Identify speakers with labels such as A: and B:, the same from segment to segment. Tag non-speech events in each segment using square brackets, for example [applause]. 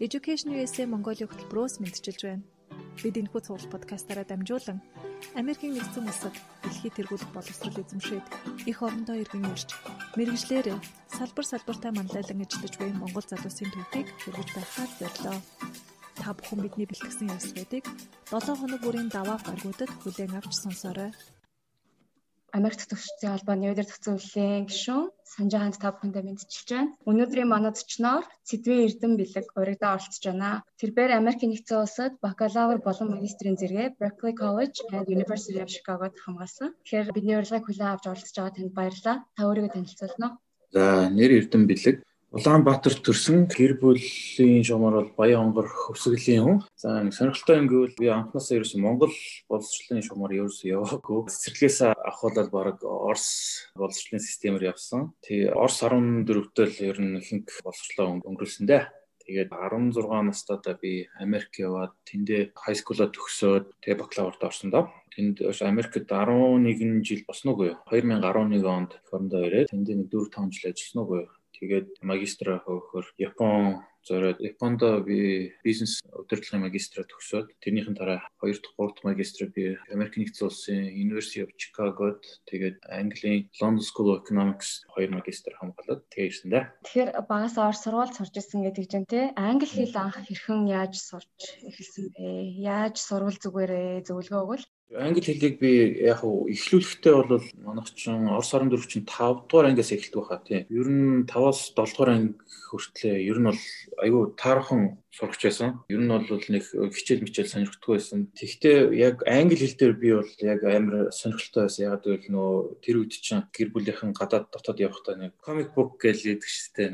A: Education USA Mongolia хөтөлбөрөөс мэдчилж байна. Бид энэхүү цуглал подкастаараа дамжуулан Америкийн нэгдсэн улсад дэлхийд тэргуулах боловсрол эзэмшээд их орондоо иргэн ирж мэрэгжлэр салбар салбартаа манлайлан ажиллаж буй Монгол залуусын төвхийг хэрэгж байхаар зорилоо. Та бүхэн бидний бэлтгэсэн явцуудыг 7 хоног бүрийн даваа гаргуудад хүлээн авч сонсоорой.
B: Америк төгсчийн албаны өдөр төцөөллийн гишүүн Санжааханд та бүхэндээ мэдчилж байна. Өнөөдрийн манай зочноор Цэдвэн Эрдэнэ бэлэг урагдаа оролцож байна. Тэрээр Америкийн нэгдсэн улсад бакалавр болон магистрийн зэрэгээ Berkeley College and University of Chicago-д хамгаалсан. Тэгэхээр бидний урилгыг хүлээн авч оролцож байгаа танд баярлалаа. Та өөрийгөө танилцуулна уу?
C: За, нэр Эрдэнэ бэлэг Улаанбаатар төрсэн гэр бүлийн шуумар бол Баян-Онгор хөвсгөлийн хүн. За нэг сонирхолтой юм гэвэл би анхнаасаа ерөөсөн Монгол боловсролын шуумар ерөөсөн яваагүй. Цэцэрлэгээс ахуулаад баг Орос боловсролын системээр явсан. Тэгээ Орос 14 дэл ер нь ихэнх боловсролоо өнгөрүүлсэн дээ. Тэгээд 16 настайдаа би Америк яваад тэндээ хайскуулаа төгсөөд тэгээ бакалаврт орсон доо. Тэнд Америкт 11 жил босноо уу? 2011 онд Форндо ирээд тэндээ нэг 4 5 жил ажилласан уу? Тэгээд магистраа хөөхөр Япон зориод Японд би бизнес удирдлагын магистраа төгсөөд тэрнийхэн дараа 2 дахь 3 дахь магистраа би Америк нэгдсэн улсын University of Chicago-д тэгээд Английн London School of Economics хоёр магистр хамгаалаад тэгээ ирсэн дээ.
B: Тэгэхээр багасаа ор сургууль сурч ирсэн гэдэг чинь тий англи хэл анх хэрхэн яаж сурч эхэлсэн бэ? Яаж сурвал зүгээрээ зөвлөгөө өгвөл
C: Англи хэлийг би яг уу эхлүүлэхдээ бол манайх чинь Орос 14 чинь 5 дугаар ангиас эхэлдэг байхаа тийм. Ер нь 5-аас 7 дугаар анги хүртлээ ер нь бол айгүй таархан сурч байсан. Ер нь бол нэг хичээл мичээл сонирхдаггүй байсан. Тэгвэл яг англи хэл дээр би бол яг амар сонирхолтой байсан. Яг гэвэл нөө тэр үед чинь гэр бүлийнхэн гадаад дотоод явахдаа нэг comic book гэж яддаг шүү дээ.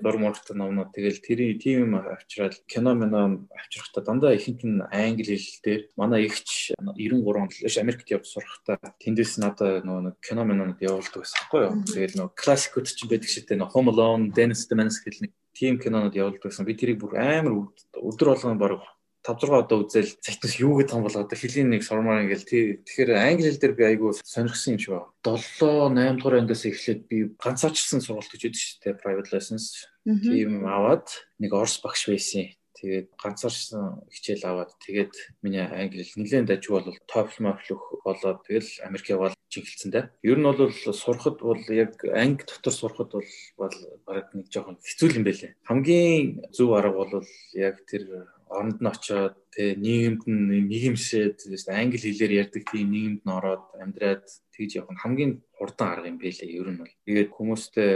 C: Баяр моргтой номнууд тэгэл тэрийн тим авчраад кино мино авчрахтаа дандаа ихэнх нь англи хэл дээр манай ихч 93 онд л Америкт явж сурахдаа тэндээс надаа нөгөө нэг кино минонод явуулдаг байсан байхгүй юу. Тэгэл нөгөө классикууд ч байдаг шүү дээ. Home Alone, Dennis the Menace гэх нэг тийм кинонод явуулдаг байсан. Би тэрийг бүр амар өдөр болгон баг 5 6 удаа үзэл цайтнаас юу гэдэг юм бол одоо хэлийн нэг сурмаар ингээл тий тэгэхээр англи хэл дээр би айгүй сонирхсан юм шиг байна. 7 8 дугаар ангиас эхлээд би ганцаарчсан сургалт гэж яддаг шүү дээ private lessons. Тийм аваад нэг орс багш байсан. Тэгээд ганцаарчсан хичээл аваад тэгээд миний англи нэлээд дажиг бол TOEFL мөфлөх болоод тэгэл Америк яваад чиглэлцэн дээ. Ер нь бол сурахад бол яг анги дотор сурахад бол баг нэг жоохон хэцүү юм байлээ. Хамгийн зөв арга бол яг тэр оронд нь очоод тэгээ нийгэмд нь нийгэмшээд англи хэлээр ярьдаг тийм нийгэмд нь ороод амьдраад тэгж явах нь хамгийн хурдан арга юм байлээ ер нь бол. Тэгээд хүмүүстэй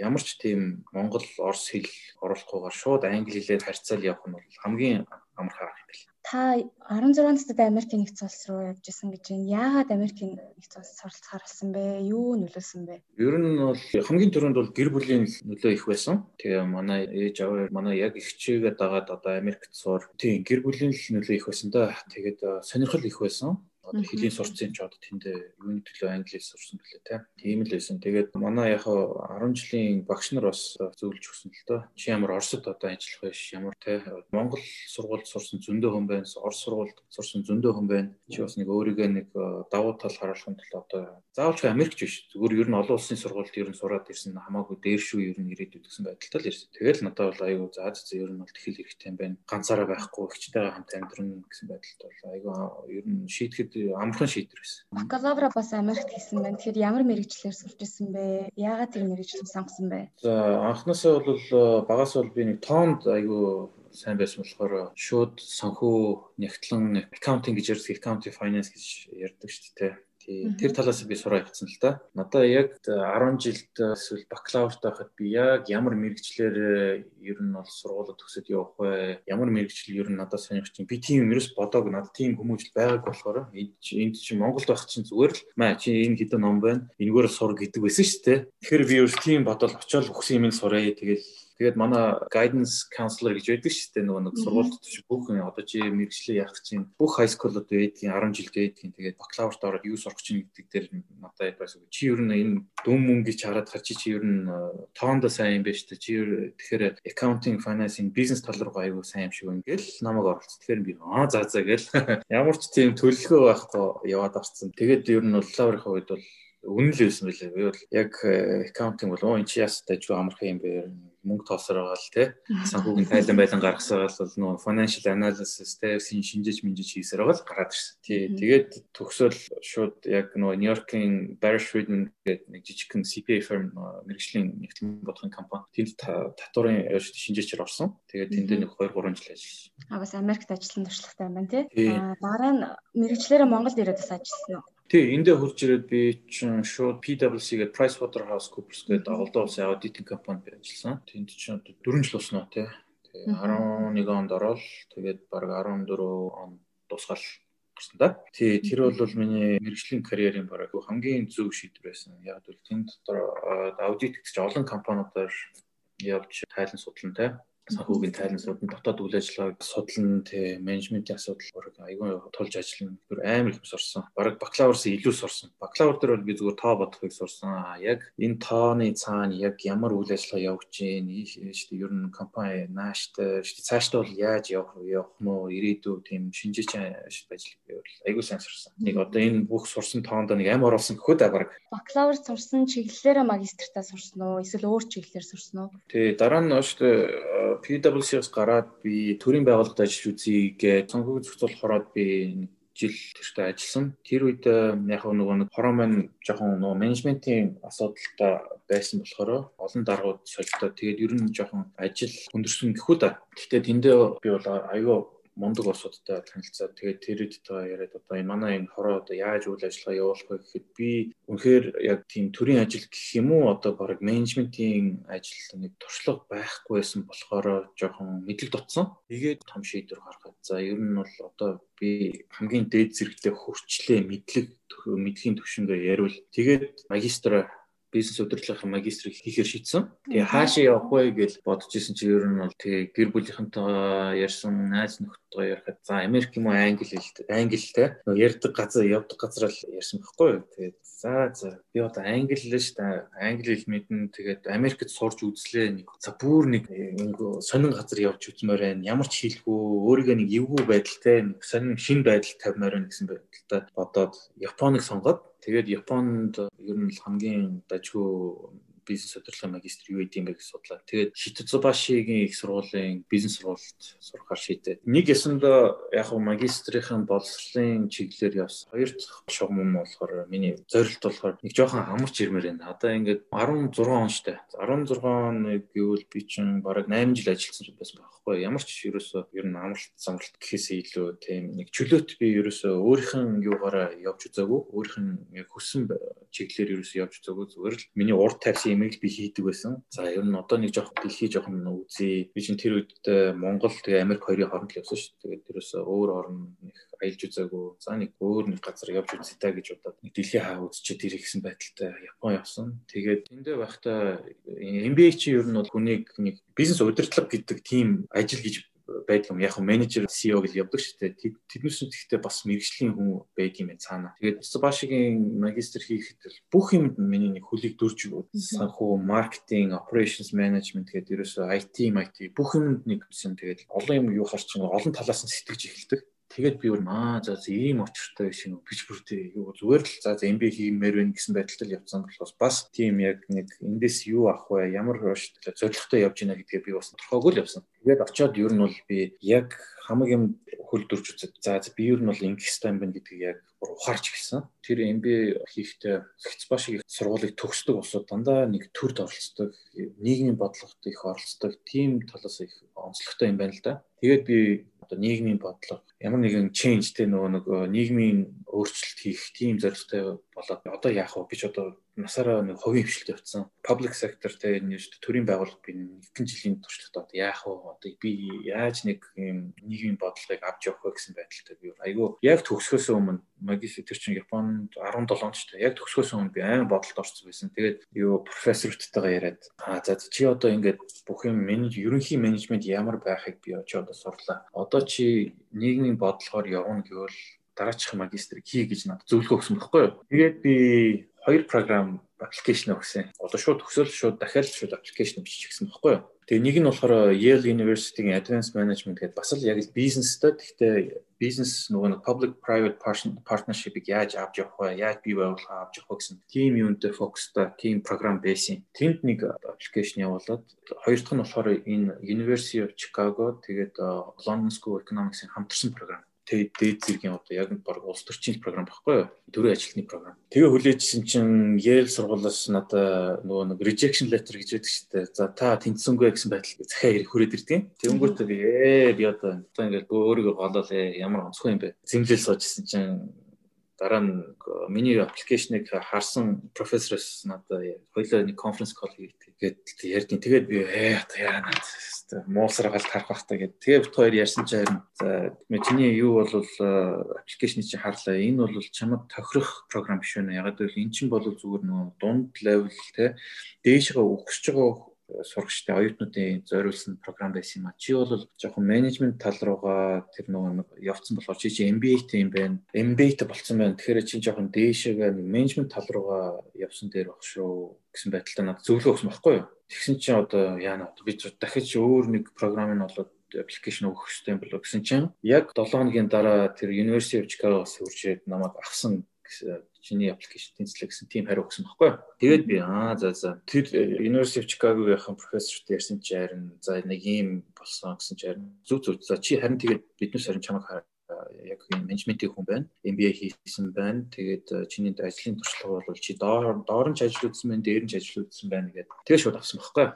C: ямар ч тийм монгол орос хэл оруулахгүйгээр шууд англи хэлээр харьцаал явах нь бол хамгийн амархан арга юм байлээ
B: та 16 настай Америкийн нэгдсэн улс руу явж исэн гэж байна. Яагаад Америкийн нэгдсэн улс суралцахаар болсон бэ? Юу нөлөөсөн бэ?
C: Ер нь бол хамгийн түрүүнд бол гэр бүлийн нөлөө их байсан. Тэгээ манай ээж аваа манай яг их чигээ дагаад одоо Америкт суур. Тийм гэр бүлийн нөлөө их байсан да. Тэгээд сонирхол их байсан одоо хэлийн сурцсан ч одоо тэнд юуны төлөө англи хэл сурсан бэлээ те. Тийм л байсан. Тэгээд манай яг 10 жилийн багш нар бас зөвлөж өгсөн л доо. Чи ямар Оросд одоо ажиллах биш ямар те. Монгол сургуульд сурсан зөндөө хүн байна. Орос сургуульд сурсан зөндөө хүн байна. Чи бас нэг өөрийгөө нэг давуу тал харуулахын тулд одоо заавалч Америкч биш. Зүгээр ер нь олон улсын сургуульд ер нь сураад ирсэн хамаагүй дээр шүү ер нь ирээдүйд гэсэн байдалтай л ирсэн. Тэгэл надад бол айгүй заа зээ ер нь бол тэхэл хэрэгтэй юм байна. Ганцаараа байхгүй ихчтэйгээ хамт амьдрын гэсэн байдалтай бол айгүй ер нь шийдэхэд амархан шийдвэр байсан.
B: Бакалавра бас Америкт хийсэн байна. Тэгэхээр ямар мэрэгчлэр сурч ирсэн бэ? Яагаад тэр мэрэгчлийг сонгосон бэ?
C: За анхнаасаа бол э, багаас бол би нэг тоонд айгүй сайн байсан болохоор шууд санхүү нэгтлэн accounting гэж ярьдаг accounting finance гэж ярьдаг шүү дээ. Тэр талаас би сураа явцсан л да. Надаа яг 10 жилд эсвэл бакалаврт байхад би яг ямар мэрэгчлэр э, ер нь бол сургуулиуд төгсөд явах вэ? Ямар мэрэгчлэл ер нь надад сонирхч юм. Би тийм ерөөс бодог надад тийм хүмүүжил байгааг болохоор энд чинь Монголд байх чинь зүгээр л маа чи энэ хэдэн ном байна. Энэгээр сур гэдэг байсан шүү дээ. Тэгэхээр би ерөөс тийм бодол очиод өгсөн юм сураа. Тэгэл Тэгээд манай guidance counselor гэж байдаг шүү дээ нөгөө нэг сургуульд төч бүх одоо чи мэрэгчлээ яах чинь бүх high school-ууд байдгийн 10 жилд байдгийн тэгээд бакалаврт ороод юу сурах чинь гэдэг дээр надад байсан. Чи ер нь энэ дүн мөнгө гэж хараад хар чи чи ер нь тоондоо сайн юм байна шүү дээ. Чи тэгэхээр accounting, financing, business тал руу аягүй сайн юм шиг ингээл намайг оролцсон. Тэгэхээр би аа за за гэл [laughs] ямар ч тийм төлөлгөө байхгүй яваад орцсон. Тэгээд ер нь лаврын үед бол үнэн л байсан байлээ. Би бол яг accounting бол оо энэ чи яс дажгүй амархан юм бэ мөнгө тоосоор байгаа л тий. Санхүүгийн тайлан байлан гаргасаар бол нөгөө financial analysis тий шинжиж минжиж хийсээр байгаа л гараад ирсэн. Тий. Тэгээд төгсөөл шууд яг нөгөө Нью-Йоркийн Barry Friedman гэдэг нэг жижигхэн CPA firm мэрэгжлийн нэгтгэн бодохын компани тэнд татварын шинжээчээр орсон. Тэгээд тэнд нэг 2 3 жил ажилласан.
B: А бас Америкт ажилласан туршлагатай юм байна тий. Дараа нь мэрэгчлэрээ Монголд ирээд бас ажилласан уу?
C: Тий, эндээ хурж ирээд би чинь шууд PwC гэдэг PricewaterhouseCoopers гэдэг олдоо улсын аудитинг компанид ажилласан. Тэнд чинь 4 жил болсноо тий. Тэгээ 11 онд ороод тэгээд баг 14 он дуусгаал гарсан да. Тий, тэр бол миний мэрэгжлийн карьерийн бараг хамгийн зөв шийдвэр байсан. Яг л тэнд дотор аудит гэж олон компаниудаар явж тайлан судлан тий санхүүгийн тайлан судлан дотоод үйл ажиллагааг судлан тэ менежментийн асуудал бараг айгүй тулж ажиллана. Тэр амар их сурсан. Бараг бакалаврс илүү сурсан. Бакалавр дээр бол би зүгээр тоо бодохыг сурсан. Яг энэ тооны цаана яг ямар үйл ажиллагаа явж гин шүү дээ. Ер нь компани нааштай шүү дээ. Цаашдаа бол яаж явах явах нь уу ирээдүй тийм шинжээч ажил байвал айгүй сайн сурсан. Нэг одоо энэ бүх сурсан тоонд нэг амар оруулсан гэхүү да бараг.
B: Бакалавр сурсан чиглэлээрээ магистртаа сурсан уу? Эсвэл өөр чиглэлээр сурсан уу?
C: Тий, дараа нь шүү дээ PwC-с гараад би төрийн байгууллагад ажиллаж үзье гэж цонхог зохицуулах хороод би жил тэртээ ажилласан. Тэр үед яг нөгөө нэг хорон маань жоохон нөгөө менежментийн асуудалтай байсан болохоор олон даргууд солилдоо. Тэгээд ер нь жоохон ажил хүндэрсэн гэхүү да. Гэхдээ тэндээ би бол аюу мундаг улсуудтай танилцаад тэгээд тэрэдтэй яриад одоо энэ манай энэ хороо одоо яаж үйл ажиллагаа явуулах вэ гэхэд би үнэхээр яг тийм төрийн ажил гэх юм уу одоо баг менежментийн ажил нэг туршлага байхгүй байсан болохоор жоохон мэдлэг дутсан. Тэгээд том шийдвэр гаргаад за ер нь бол одоо би хамгийн дээд зэрэгтэй хурцлээ мэдлэг мэдхийн төвшөнгөө яривал тэгээд магистр бизнес удирдлагын магистрийг хийхээр шийдсэн. Тэгээ хаашаа явах вэ гэж бодож исэн чи ер нь бол тэгээ гэр бүлийнхэнтэйгээ ярьсан, найз нөхдөдөө ярихад за Америк юм уу англи хэл англитэй ярьдаг газар явдаг газар л ярьсан байхгүй юу. Тэгээд за за би одоо англи л ш та англи хэл мэднэ тэгээд Америкт сурж үзлээ нэг за бүр нэг сонин газар явж үзмээр байна. Ямар ч хэлгүй өөрийгөө нэг эвгүй байдалтай нэг сонин шин байдал тавьмаар байна гэсэн байдалтай бодоод Японыг сонгоод Тэгээд Японд ер нь хамгийн дажгүй бизнес удирдлагын магистр юу гэдэм бэ гэж судлаа. Тэгээд Шитцубашигийн их сургуулийн бизнес сургуульд сурахаар шийдээ. Нэг ясандаа яг нь магистрийн боловсролын чиглэлээр явсан. Хоёр дахь шугам нь болохоор миний зорилт болохоор нэг жоохон амарч ирмээр байна. Одоо ингээд 16 он штэ. 16 он гэвэл би чинь бараг 8 жил ажилласан байсан байхгүй. Ямар ч ерөөсөө ер нь амралт замралт гэхээсээ илүү тийм нэг чөлөөт би ерөөсөө өөрийнх нь юугаараа явж үзээгүй. Өөрийнх нь яг хүссэн чиглэлээр ерөөсөө явж үзээгүй. Зүгээр л миний урд тавьсан юмыг би хийдэг байсан. За ер нь одоо нэг жоох дэлхий жоохон үзье. Би чинь тэр үед э, Монгол тэгээ Америк хоёрын хооронд л явсан шүү. Тэгээд тэрөөсөө өөр орн нэг аялж үзээгүй. За нэг өөр нэг газар явж үзье та гэж бодоод нэг дэлхий хаа үзчихэд ирэх гэсэн байдалтай Япон явсан. Тэгээд тэндээ байхдаа MBA чи ер нь бол хүнийг нэг бизнес удирдлага гэдэг тийм ажил гэж байдаг юм. Яг нь менежер CEO гэж явдаг шүү дээ. Тэднээс нь гэхдээ бас мэрэгжлийн хүн байдаг юм цаана. Тэгээд Цубашигийн магистр хийхэд бүх юмд миний нэг хөлийг дөрж санхүү, маркетинг, operations management гэдэг ерөөсөө IT, IT бүх юмд нэг юм тэгээд олон юм юу харч олон талаас нь сэтгэж эхэлдэг. Тэгээд би өөр маа за ийм очиртой шиг бич бүртээ юу зүгээр л за MBA хиймээр байна гэсэн байдалтай явцсан болохоос бас тийм яг нэг эндээс юу авах вэ ямар зорилготой явж байна гэдгээ би бас тодорхойгүй л явсан. Тэгээд очиод ер нь бол би яг хамаг юм хөлдөрж үзээд за би ер нь бол ингэх стайм байна гэдгийг яг ухаарч гисэн. Тэр MBA хийхдээ Хцбаш их сургуулийг төгсдөг улсууд дандаа нэг төрд оролцдог, нийгмийн бодлогот их оролцдог, тийм талаас их онцлогтой юм байна л да. Тэгээд би одоо нийгмийн бодлого ямар нэгэн change те нөгөө нэг нийгмийн өөрчлөлт хийх тийм зорилготой болоод одоо яах вэ? Би ч одоо насаараа нэг хувийн хвшилт явцсан. Public sector те энэ шүү дээ төрийн байгууллага би нэгэн жилийн туршлагад одоо яах вэ? Одоо би яаж нэг юм нийгмийн бодлогыг авч явах вэ гэсэн байдалтай би айгүй яг төгсгөөсөө өмнө магистр тэр чинь Японд 17 онд шүү дээ. Яг төгсгөөсөө өмнө би айн бодолд орсон байсан. Тэгээд юу профессортойгоо яриад аа за чи одоо ингээд бүх юм менеж ерөнхий менежмент ямар байхыг би очиод сурлаа. Одоо чи нийгмийн бодлогоор явна гэвэл дараачих магистрийг хий гэж надад зөвлөгөө өгсөн байхгүй юу. Тэгээд би хоёр програм аппликейшн өгсөн. Одоо шууд төгсөөл шууд дахиад шууд аппликейшн бичих гэсэн байхгүй юу. Тэгээ нэг нь болохоор Yale University-гийн Advanced Management гэдэг бас л яг л бизнестэй. Гэхдээ бизнес нөгөө public private partnership-ийг яаж авч явах вэ? Яаж бий байгуулах авч явах гэсэн team юунтэй фокустай team програм байсан. Тэнд нэг аппликейшн явуулаад хоёр дахь нь болохоор энэ University of Chicago тэгээд London School of Economics-ийн хамтарсан програм дээд зэргийн одоо яг баг улс төрчийн програм байхгүй юу? Төрийн ажилтны програм. Тэгээ хүлээжсэн чинь Yale сургуулиас надаа нөгөө нэг rejection letter гэж шүү дээ. За та тэнцсэнгүй гэсэн байдал захиа ирэх хүрээд ирдэг. Тэнгүүт би ээ би одоо одоо ингээд өөрийгөө голоол ээ ямар онцгой юм бэ? Зэмлэл суужсэн чинь дараа нь миний аппликейшнийг харсан профессороос надад хоёлоо нэг конференц колл хийгээд ярьдیں۔ Тэгээд би ээ яа наад муулсараа гал тарах бахта гэд. Тэгээ бит хоёр ярьсан чинь харин чиний юу бол аппликейшны чинь харлаа. Энэ бол чамд тохирох програм биш байна. Ягаад гэвэл эн чинь бол зүгээр нөгөө дунд левел те дээшгээ өгсөж байгаа сурагчтай оюутнуудын зориулсан програм байсан юм а. Чи бол жоохон менежмент тал руугаа тэр нөгөө нэг явцсан болохоор чи чи MBA-тэй юм байна. MBA-тэй болцсон байна. Тэгэхээр чи жоохон дээшээгээ менежмент тал руугаа явсан дээр баг шүү гэсэн байдалтай надад зөвлөгөө өгсөн байхгүй юу? Тэгсэн чинь одоо яана би дахиж өөр нэг програмыг олоод аппликейшн өгөх хэрэгтэй юм болов гэсэн чинь яг 7 хоногийн дараа тэр University of Chicago-с үржээд намайг авсан чиний аппликейшн тэнцлээ гэсэн тийм хариу өгсөн байхгүй. Тэгээд би аа за за тэр University of Chicago-гийн профессорт ярьсан чи харин за нэг юм болсон гэсэн чи харин зүг зүг за чи харин тэгээд биднээс харин чамайг яг юм менежментийн хүн байна. MBA хийсэн байна. Тэгээд э, чиний ажлын туршлага бол чи доор доор нь ч ажил үзсэн байна, дээр нь ч ажил үзсэн байна гэдэг. Тэгээд шууд авсан байхгүй.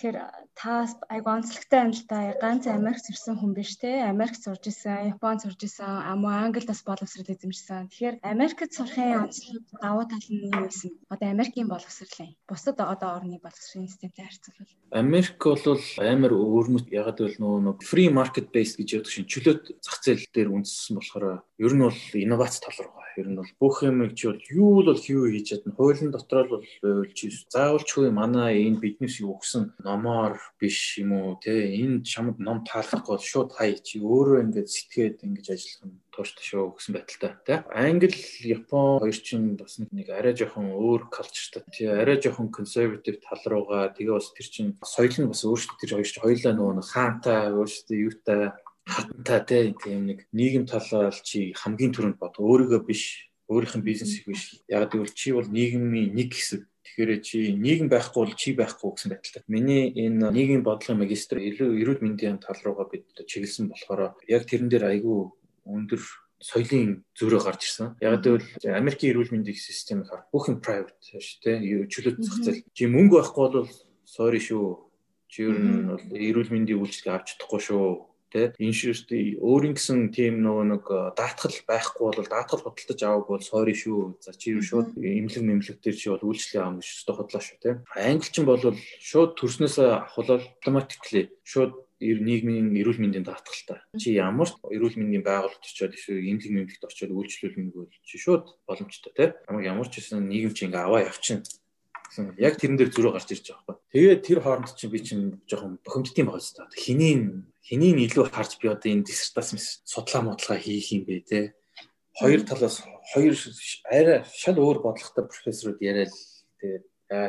B: Тэгэхээр та айгу онцлогтой юм л да. Ганц Америкт ирсэн хүн биш те. Америкт сурж исэн, Японд сурж исэн, ама Англид бас боловсрол эзэмшсэн. Тэгэхээр Америкт сурахын онцлог давуу тал нь юу вэ? Одоо Америкийн боловсролын бусад одоо орны боловсролын системтэй харьцуулбал
C: Америк бол амар өөрмөт ягаад гэвэл нөгөө free market based гэж яддаг шин чөлөөт зах зээл дээр үндэссэн болохоор ер нь бол инновац тал руу Ер нь бол бүх юм чи бол юу л бол хийв хийж чадна. Хуулийн дотор л байвал чи заавал ч үгүй манай энэ биднээс юу өгсөн номоор биш юм уу те энэ чамд ном таалахгүй бол шууд хай чи өөрөө ингээд сэтгээд ингэж ажиллах нь тууштай шүү гэсэн байдалтай тий. Англи, Япон хоёр чинь бас нэг арай жоохон өөр калчертай. Тий арай жоохон консерватив тал руугаа тэгээ бас тэр чинь соёл нь бас өөрсдөө тэр хоёр чинь хоёулаа нөгөө хаантай өөрсдөө юутай хатантай тийм нэг нийгэм талаар чи хамгийн түрүүнд бод өөрийгөө биш өөрийнх нь бизнесийг биш яг гэвэл чи бол нийгмийн нэг хэсэг Тэгэхээр чи нийгэм байхгүй бол чи байхгүй гэсэн байдалтай. Миний энэ нийгмийн бодлогын магистр илүү эрүүл мэндийн тал руугаа бид чиглэсэн болохоор яг тэрэн дээр айгүй өндөр соёлын зөрөө гарч ирсэн. Яг гэвэл Америкийн эрүүл мэндийн систем бүх юм private шүү дээ. Чөлөөт зах зээл. Чи мөнгө байхгүй бол sorry шүү. Чи ер нь бол эрүүл мэндийн үйлчилгээ авч чадахгүй шүү тий иншүрст өөрийн гэсэн тийм нөгөө нэг э, даатгал байхгүй бол даатгал худалдаж аваагүй бол sorry шүү. За чи юу шууд эмнэлэг мэмлэг дээр чи бол үйлчлэг авах гэж өстө хотлоо шүү тий. Англичин бол шууд төрснөөсөө авахлал автоматикли шууд нийгмийн эрүүл мэндийн даатгалтай. Чи ямар ч эрүүл мэндийн байгууллагт очиод эсвэл эмнэлэг мэмлэгт очиод үйлчлүүлнэг бол чи шууд боломжтой тий. Ямар ямар ч гэсэн нийгэм чи ингээ аваа явчихна гэсэн яг тэрэн дээр зөрөө гарч ирж байгаа байхгүй. Тэгээд тэр хооронд чинь би чинь жоохон бохимдтiin байгаа зү. Хинийн хинийн илүү харж би одоо энэ диссертац судлаа модлага хийх юм бэ те. Хоёр талаас хоёр арай шал өөр бодлоготой профессорууд яриад тэгээд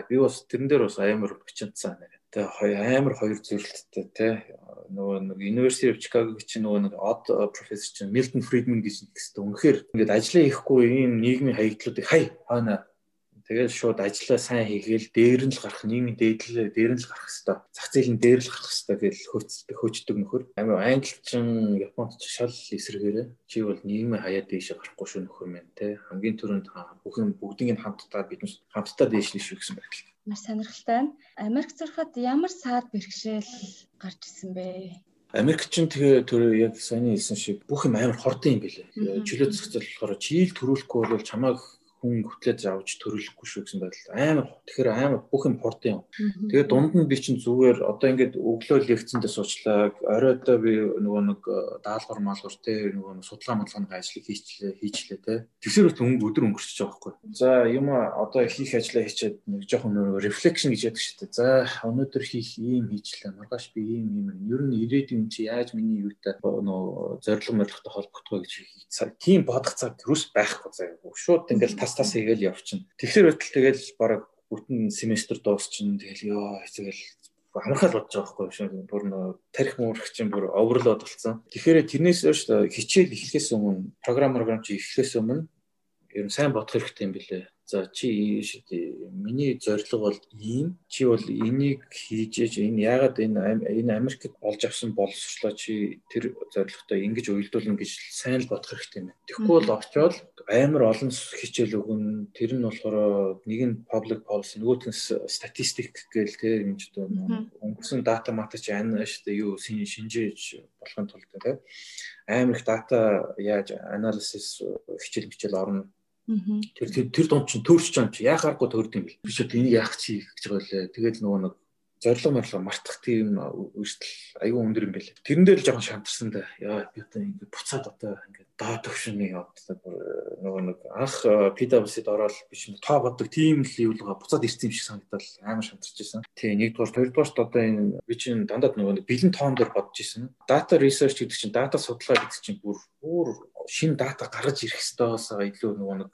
C: би бас тэрэн дээр бас амар бочинцсан нэр. Тэгээ амар хоёр зөвлөлттэй те нөгөө нэг University of Chicago чинь нөгөө нэг од профессор чинь Milton Friedman гэж нэгсдэг. Үнэхээр ингээд ажиллаа хийхгүй ийм нийгмийн хаягдлуудыг хай хаана Тэгэл шууд ажиллаа сайн хийгээл дээр нь л гарах нийгмийн дээдлээ дээр нь л гарах хэвээр. Зах зээлийн дээр л гарах хэвээр гэж хөөцдөг хөөчдөг нөхөр. Амин англичин Японд ч шал эсрэгээрээ чи бол нийгмийн хаяа дээшээ гарахгүй шүү нөхөр мэн те. Хамгийн түрүүнд бүх юм бүгдийг нь хамтдаа бид хамтдаа дээшлэх шүү гэсэн байдал.
B: Маш сонирхолтой байна. Америк зурхад ямар саад бэрхшээл гарч ирсэн бэ?
C: Америкчин тэгээ тэр яг саяны хэлсэн шиг бүх юм амар хордон юм билээ. Чөлөө зохицол болохоор чийл төрүүлэхгүй бол чамааг хүн хөтлөөж авч төрөлөхгүй шүү гэсэн байдал амар тэгэхээр амар бүх юм порт юм. Тэгээд дунд нь би чинь зүгээр одоо ингээд өглөө лекцэндээ суучлаа. Оройдоо би нөгөө нэг э, даалгавар маалгавар те нөгөө судлаа модлооны ажлыг хийчлээ хийчлээ те. Тэгсэр үт өнгө өдөр өнгөрчихөж байгаа байхгүй. За юм одоо хийх ажлаа хийчихэд нэг жоохон нөгөө reflection гэж яддаг шүү дээ. За өнөөдөр хийх ийм хийчлээ. Маргааш би ийм ийм ер нь ирээдүйн чи яаж миний юутай нөгөө зорилго модлоготой холбогдох вэ гэж тийм бодох цаг юус байхгүй заяа. Шууд ингээд тас тас хийгээл явчихна. Тэгэхээр байтал тэгэл бараг бүтэн семестр дуусчихна. Тэгэл ёо тэгэл амархал бодож байгаа байхгүй шүү. Бүр нөө тарих муурах чинь бүр оверлоод болсон. Тэгэхээр тэрнээс өөрт хичээл эхлэхээс өмнө програм програм чи эхлэхээс өмнө ер нь сайн бодох хэрэгтэй юм билээ. За чи миний зорилго бол ийм. Чи бол энийг хийж ээж энэ яагаад энэ энэ Америкт олж авсан боловсчлоо чи тэр зорилготой ингэж уялдуулна гэж сайн л бодох хэрэгтэй юм. Тэгэхгүй бол очиод амар олон хичээл өгөн. Тэр нь болохоор нэг нь public policy нөгөөх нь статистик гээл те юм ч одоо өнгөрсөн дата мата чи ань шүү дээ юу шинжээж болохын тулд те. Амар их дата яаж анализис хичээл хичээл орно Тэр тэр дунд чинь төрч чам чи яах аргагүй төрд юм бэл. Би ч энийг яах чи гэж байгаа лээ. Тэгэл нөгөө нэг зориг морлоо мартах тийм үйлдэл аюу өндөр юм бэл. Тэрэн дээр л жоохон шантарсан да. Яа би одоо ингэ буцаад одоо ингэ доо төвшний одоо нөгөө нэг анх PwC-д ороод биш тоо боддог тийм л юулгаа буцаад ирсэн юм шиг санагдал амар шантарч байсан. Тий нэгдүгээр хоёрдугаарт одоо энэ би чинь дандаа нөгөө бэлэн тоон дээр бодож исэн. Data research гэдэг чинь data судалгаа гэдэг чинь бүр бүр шинэ дата гаргаж ирэх хэвээр илүү нөгөө нэг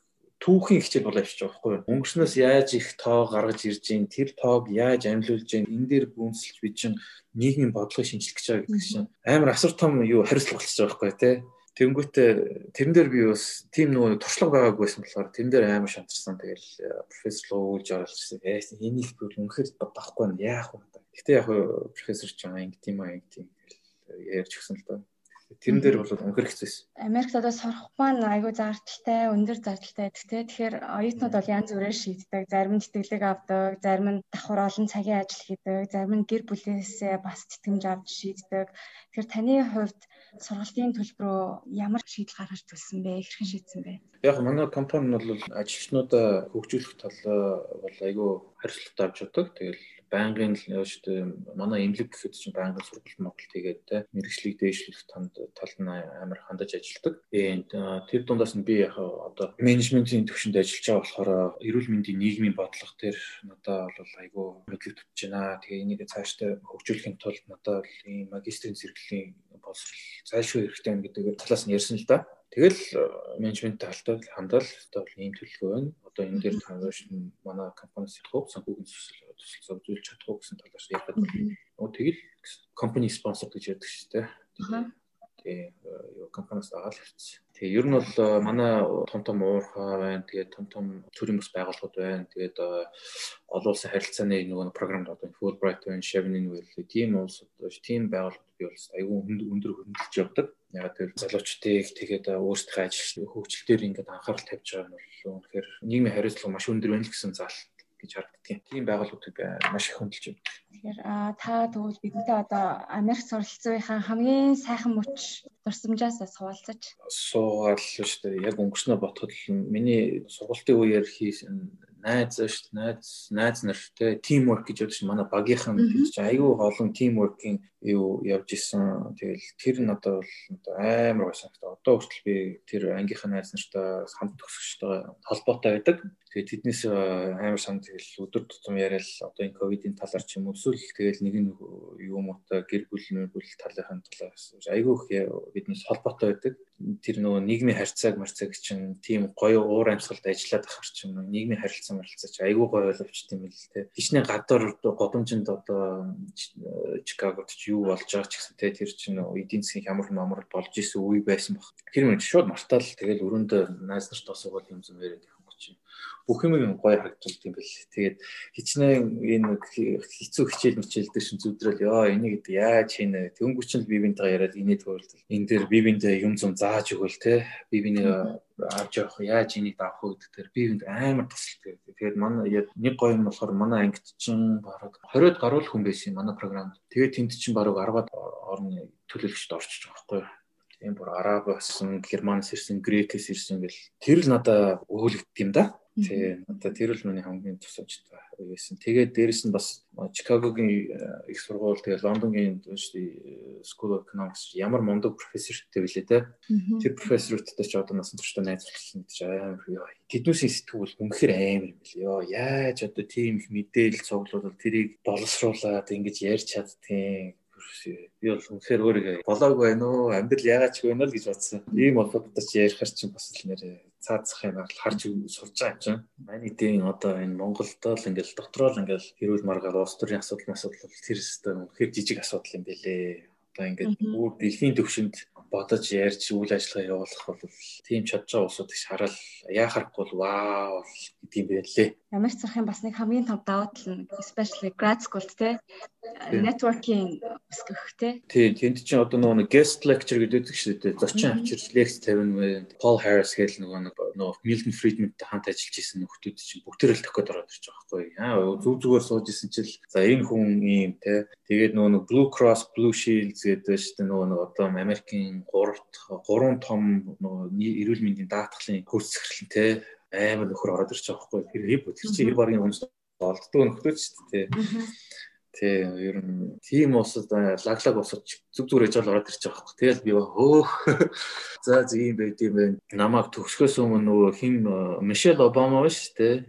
C: түүхийн хичээл болоо явчих жоох байхгүй юу. Өнгөрснөөс яаж их тоо гаргаж ирж гин тэр тоог яаж амжилуулж гин энэ дээр гүнсэлж бид чин нийгмийн бодлогыг шинжлэх гэж байгаа гэдэг чинь амар асар том юу хариуцлага болчихж байгаа байхгүй юу те. Тэнгүүтээ тэрэн дээр би бас тийм нөгөө туршлага байгаагүй байсан болохоор тэрэн дээр амар шантарсан. Тэгэл э, профессор руу уулж оролцсон. Яас энийг бүр үнэхээр бодохгүй яах вэ? Гэтэ яг профессор ч аа ингэ тийм аа ингэ тийм ярьж өгсөн л доо. Тэрэн дээр бол өнхөр хэцүүс.
B: Америкт одоо сурах маань айгүй зардалтай, өндөр зардалтай байдаг те. Тэгэхээр оюутнууд бол янз бүрээр шийддэг. Зарим нь тэтгэлэг авдаг, зарим нь давхар олон цагийн ажил хийдэг, зарим нь гэр бүлээсээ бас тэтгэмж авч шийддэг. Тэгэхээр таны хувьд сургалтын төлбөрөө ямар шийдэл гаргаж төлсөн бэ? Хэрхэн шийдсэн бэ?
C: Яг манай компани нь бол ажилчнуудаа хөгжүүлэх талаа бол айгүй хариуцлагатай авч удаг. Тэгэл байнгын л шүү манай эмнэлэг гэхэд чинь байнгын сургалт Монгол тэгээд те мэрэгчлийг дээшлэх танд тал нь амар хандаж ажилладаг. Тэр дундаас нь би яг одоо менежментийн төвшөнд ажиллаж байгаа болохоор эрүүл мэндийн нийгмийн бодлого төр надад бол айгүй мэдлэг төвч байна. Тэгээ энийг цаашдаа хөгжүүлэхийн тулд надад ийм магистрийн зэрэглэлийн боловсрол зайлшгүй хэрэгтэй юм гэдэг талаас нь ярьсан л да. Тэгэл менежмент талтай хандал одоо ийм төлөвлөгөө байна. Одоо энэ дээр тааш манай компаниас явах санхүүгийн төсөл төсөл зохиолж чадах уу гэсэн талаас ярих гэдэг. Тэгэл компани спонсор гэж ярьдаг шүү дээ. Тэгээ юу компаниас дагаад явчихсан. Тэгээ ер нь бол э, манай том том уурхай байна. Тэгээд том том төрийн бас байгууллагууд байна. Тэгээд э, олон улсын харилцааны нөгөө програмд одоо Fulbright байна, Chevening байл. Тийм улсууд биш, тийм байгууллагууд бий болсон. Айгүй өндөр хөндлөж явдаг. Яг тэр залуучдыг тэгээд э, өөрсдийнхөө ажил хөгжил дээр ингээд анхаарал тавьж байгаа нь бол үнэхээр нийгмийн хариуцлага маш өндөр байна л гэсэн заалт гэж харагддаг. Тийм байгууллагуудыг маш их хөндлөж байна.
B: Тэгэхээр та тэгвэл бидэнтэй одоо Америк суралцсныхаа хамгийн сайхан мөч дурсамжаас суулцаж
C: суугаал шүү дээ. Яг өнгөрснөө ботход миний сургалтын үеэр хийсэн найз шүү дээ. Найз найз нартай teamwork гэж ядаж манай багийнхан гэж айгүй олон teamwork-ийн юу явж исэн. Тэгэл тэр нь одоо бол амар байсан. Одоо хүртэл би тэр ангийнхаа найз нартай хамт төгсөгчтэй холбоотой байдаг. Тэгээд тэднээс амар санд тэгэл өдөр тутам яриад одоо энэ ковидын талаар ч юм уу эсвэл тэгэл нэг нь юм уу гэр бүл бүл талынхаа талаас айгүй их биднээс холбоотой байдаг тэр нөгөө нийгмийн харьцааг марцаг чинь тийм гоё уур амьсгалд ажиллаад ахар чинь нийгмийн харилцаа марилцаа чи айгүй гоё боловчт юм л те. Хичнээн гадар годомжинд одоо Чикагод ч юу болж байгаа ч гэсэн те тэр чинь эдийн засгийн хямрал мамрал болж исэн үе байсан баг. Тэр мөн шууд мартаал тэгэл өрөөндөө найз нарт асуувал юм зүм яриад бүх юм гоё харагдвал тийм бэл. Тэгээд хичнээн энэ хэцүү хичээл мичээл дээр шин зүдрэл ёо энийг яаж хийнэ. Тэнгүү чинь би бинтэйгээ яриад инээд хөрөлдөл. Энэ дээр би бинтээ юм зам зааж өгвөл те. Би биний авч явах яаж энийг давах вэ гэдэг дээр би бинд амар тусалдаг. Тэгээд манай нэг гоё юм болохоор манай ангид чинь бараг 20-од гаруй хүн байсан юм манай програмд. Тэгээд тэнд чинь бараг 10-аад орны төлөөлөгчд орчиж байгаа байхгүй юу тийм бүр араб болсон, германс ирсэн, грекээс ирсэн гэл тэр л надаа өөлөгддөг юм да. Тий. Одоо тэр л миний хамгийн тусаачтай байсан. Тэгээд дээрэс нь бас Чикагогийн э, их сургууль тэгээд Лондонгийн шүү School of Economics ямар мундаг профессортэй билээ те. Тэр профессоруудтай ч одоо насан туршдаа найзлуулсан гэж амар ёо. Тэднүүсийн сэтгүүл үнэхээр амар юм бэл. Ёо яаж одоо тийм их мэдээлэл цуглуулал тэрийг боловсруулад ингэж ярьж чаддгийг би бол үнэхээр өөрийгөө болоог байна уу амьдрал яагаад ч вэ нэ л гэж бодсон. Ийм болоход ч ярихар чинь бас л нэрээ цаацах юм бол харж сурж байгаа юм чинь. Манай эдийн одоо энэ Монголд л ингээл дотроо л ингээл хэрүүл маргаал улс төрийн асуудал асуудал тэр өстө үнэхээр жижиг асуудал юм бэлээ. Одоо ингээд бүр дэлхийн төвшөнд бодож ярьж үйл ажиллагаа явуулах бол тийм чадж байгаа улсууд их хараад яахарахгүй бол вау гэдэг юм байлээ.
B: Ямар ч зарахын бас нэг хамгийн том давуу тал нь especially grad school те networking өсгөх те.
C: Тийм тэнд чинь одоо нөгөө guest lecture гэдэг шүү дээ. Зочин авчирч лекц тавина. Paul Harris гэдэг нөгөө нөгөө Milton Friedman-тай хамт ажиллаж исэн нөхдүүд чинь бүгдээр л тохиод ороод ирж байгаа байхгүй. Аа зүг зүгээр сууж исэн чил за энэ хүн ийм те. Тэгээд нөгөө Blue Cross Blue Shield гэдэг шүү дээ нөгөө одоо Америкийн 3 3 том эрүүл мэндийн даатгалын хөрс захирлан те амар нөхөр ороод байгаа байхгүй. Тэр хив тэр чинь хэр баргийн хүнс олддог нөхдөд шүү дээ. Тий, ер нь тийм усад лаглаг усад зүг зүг ээж бол ороод байгаа байхгүй. Тэгэл би хөөх. [laughs] За юм байд юм байна. Намайг төгсгөөс өмнө нөгөө хин Мишель Обама биш тий.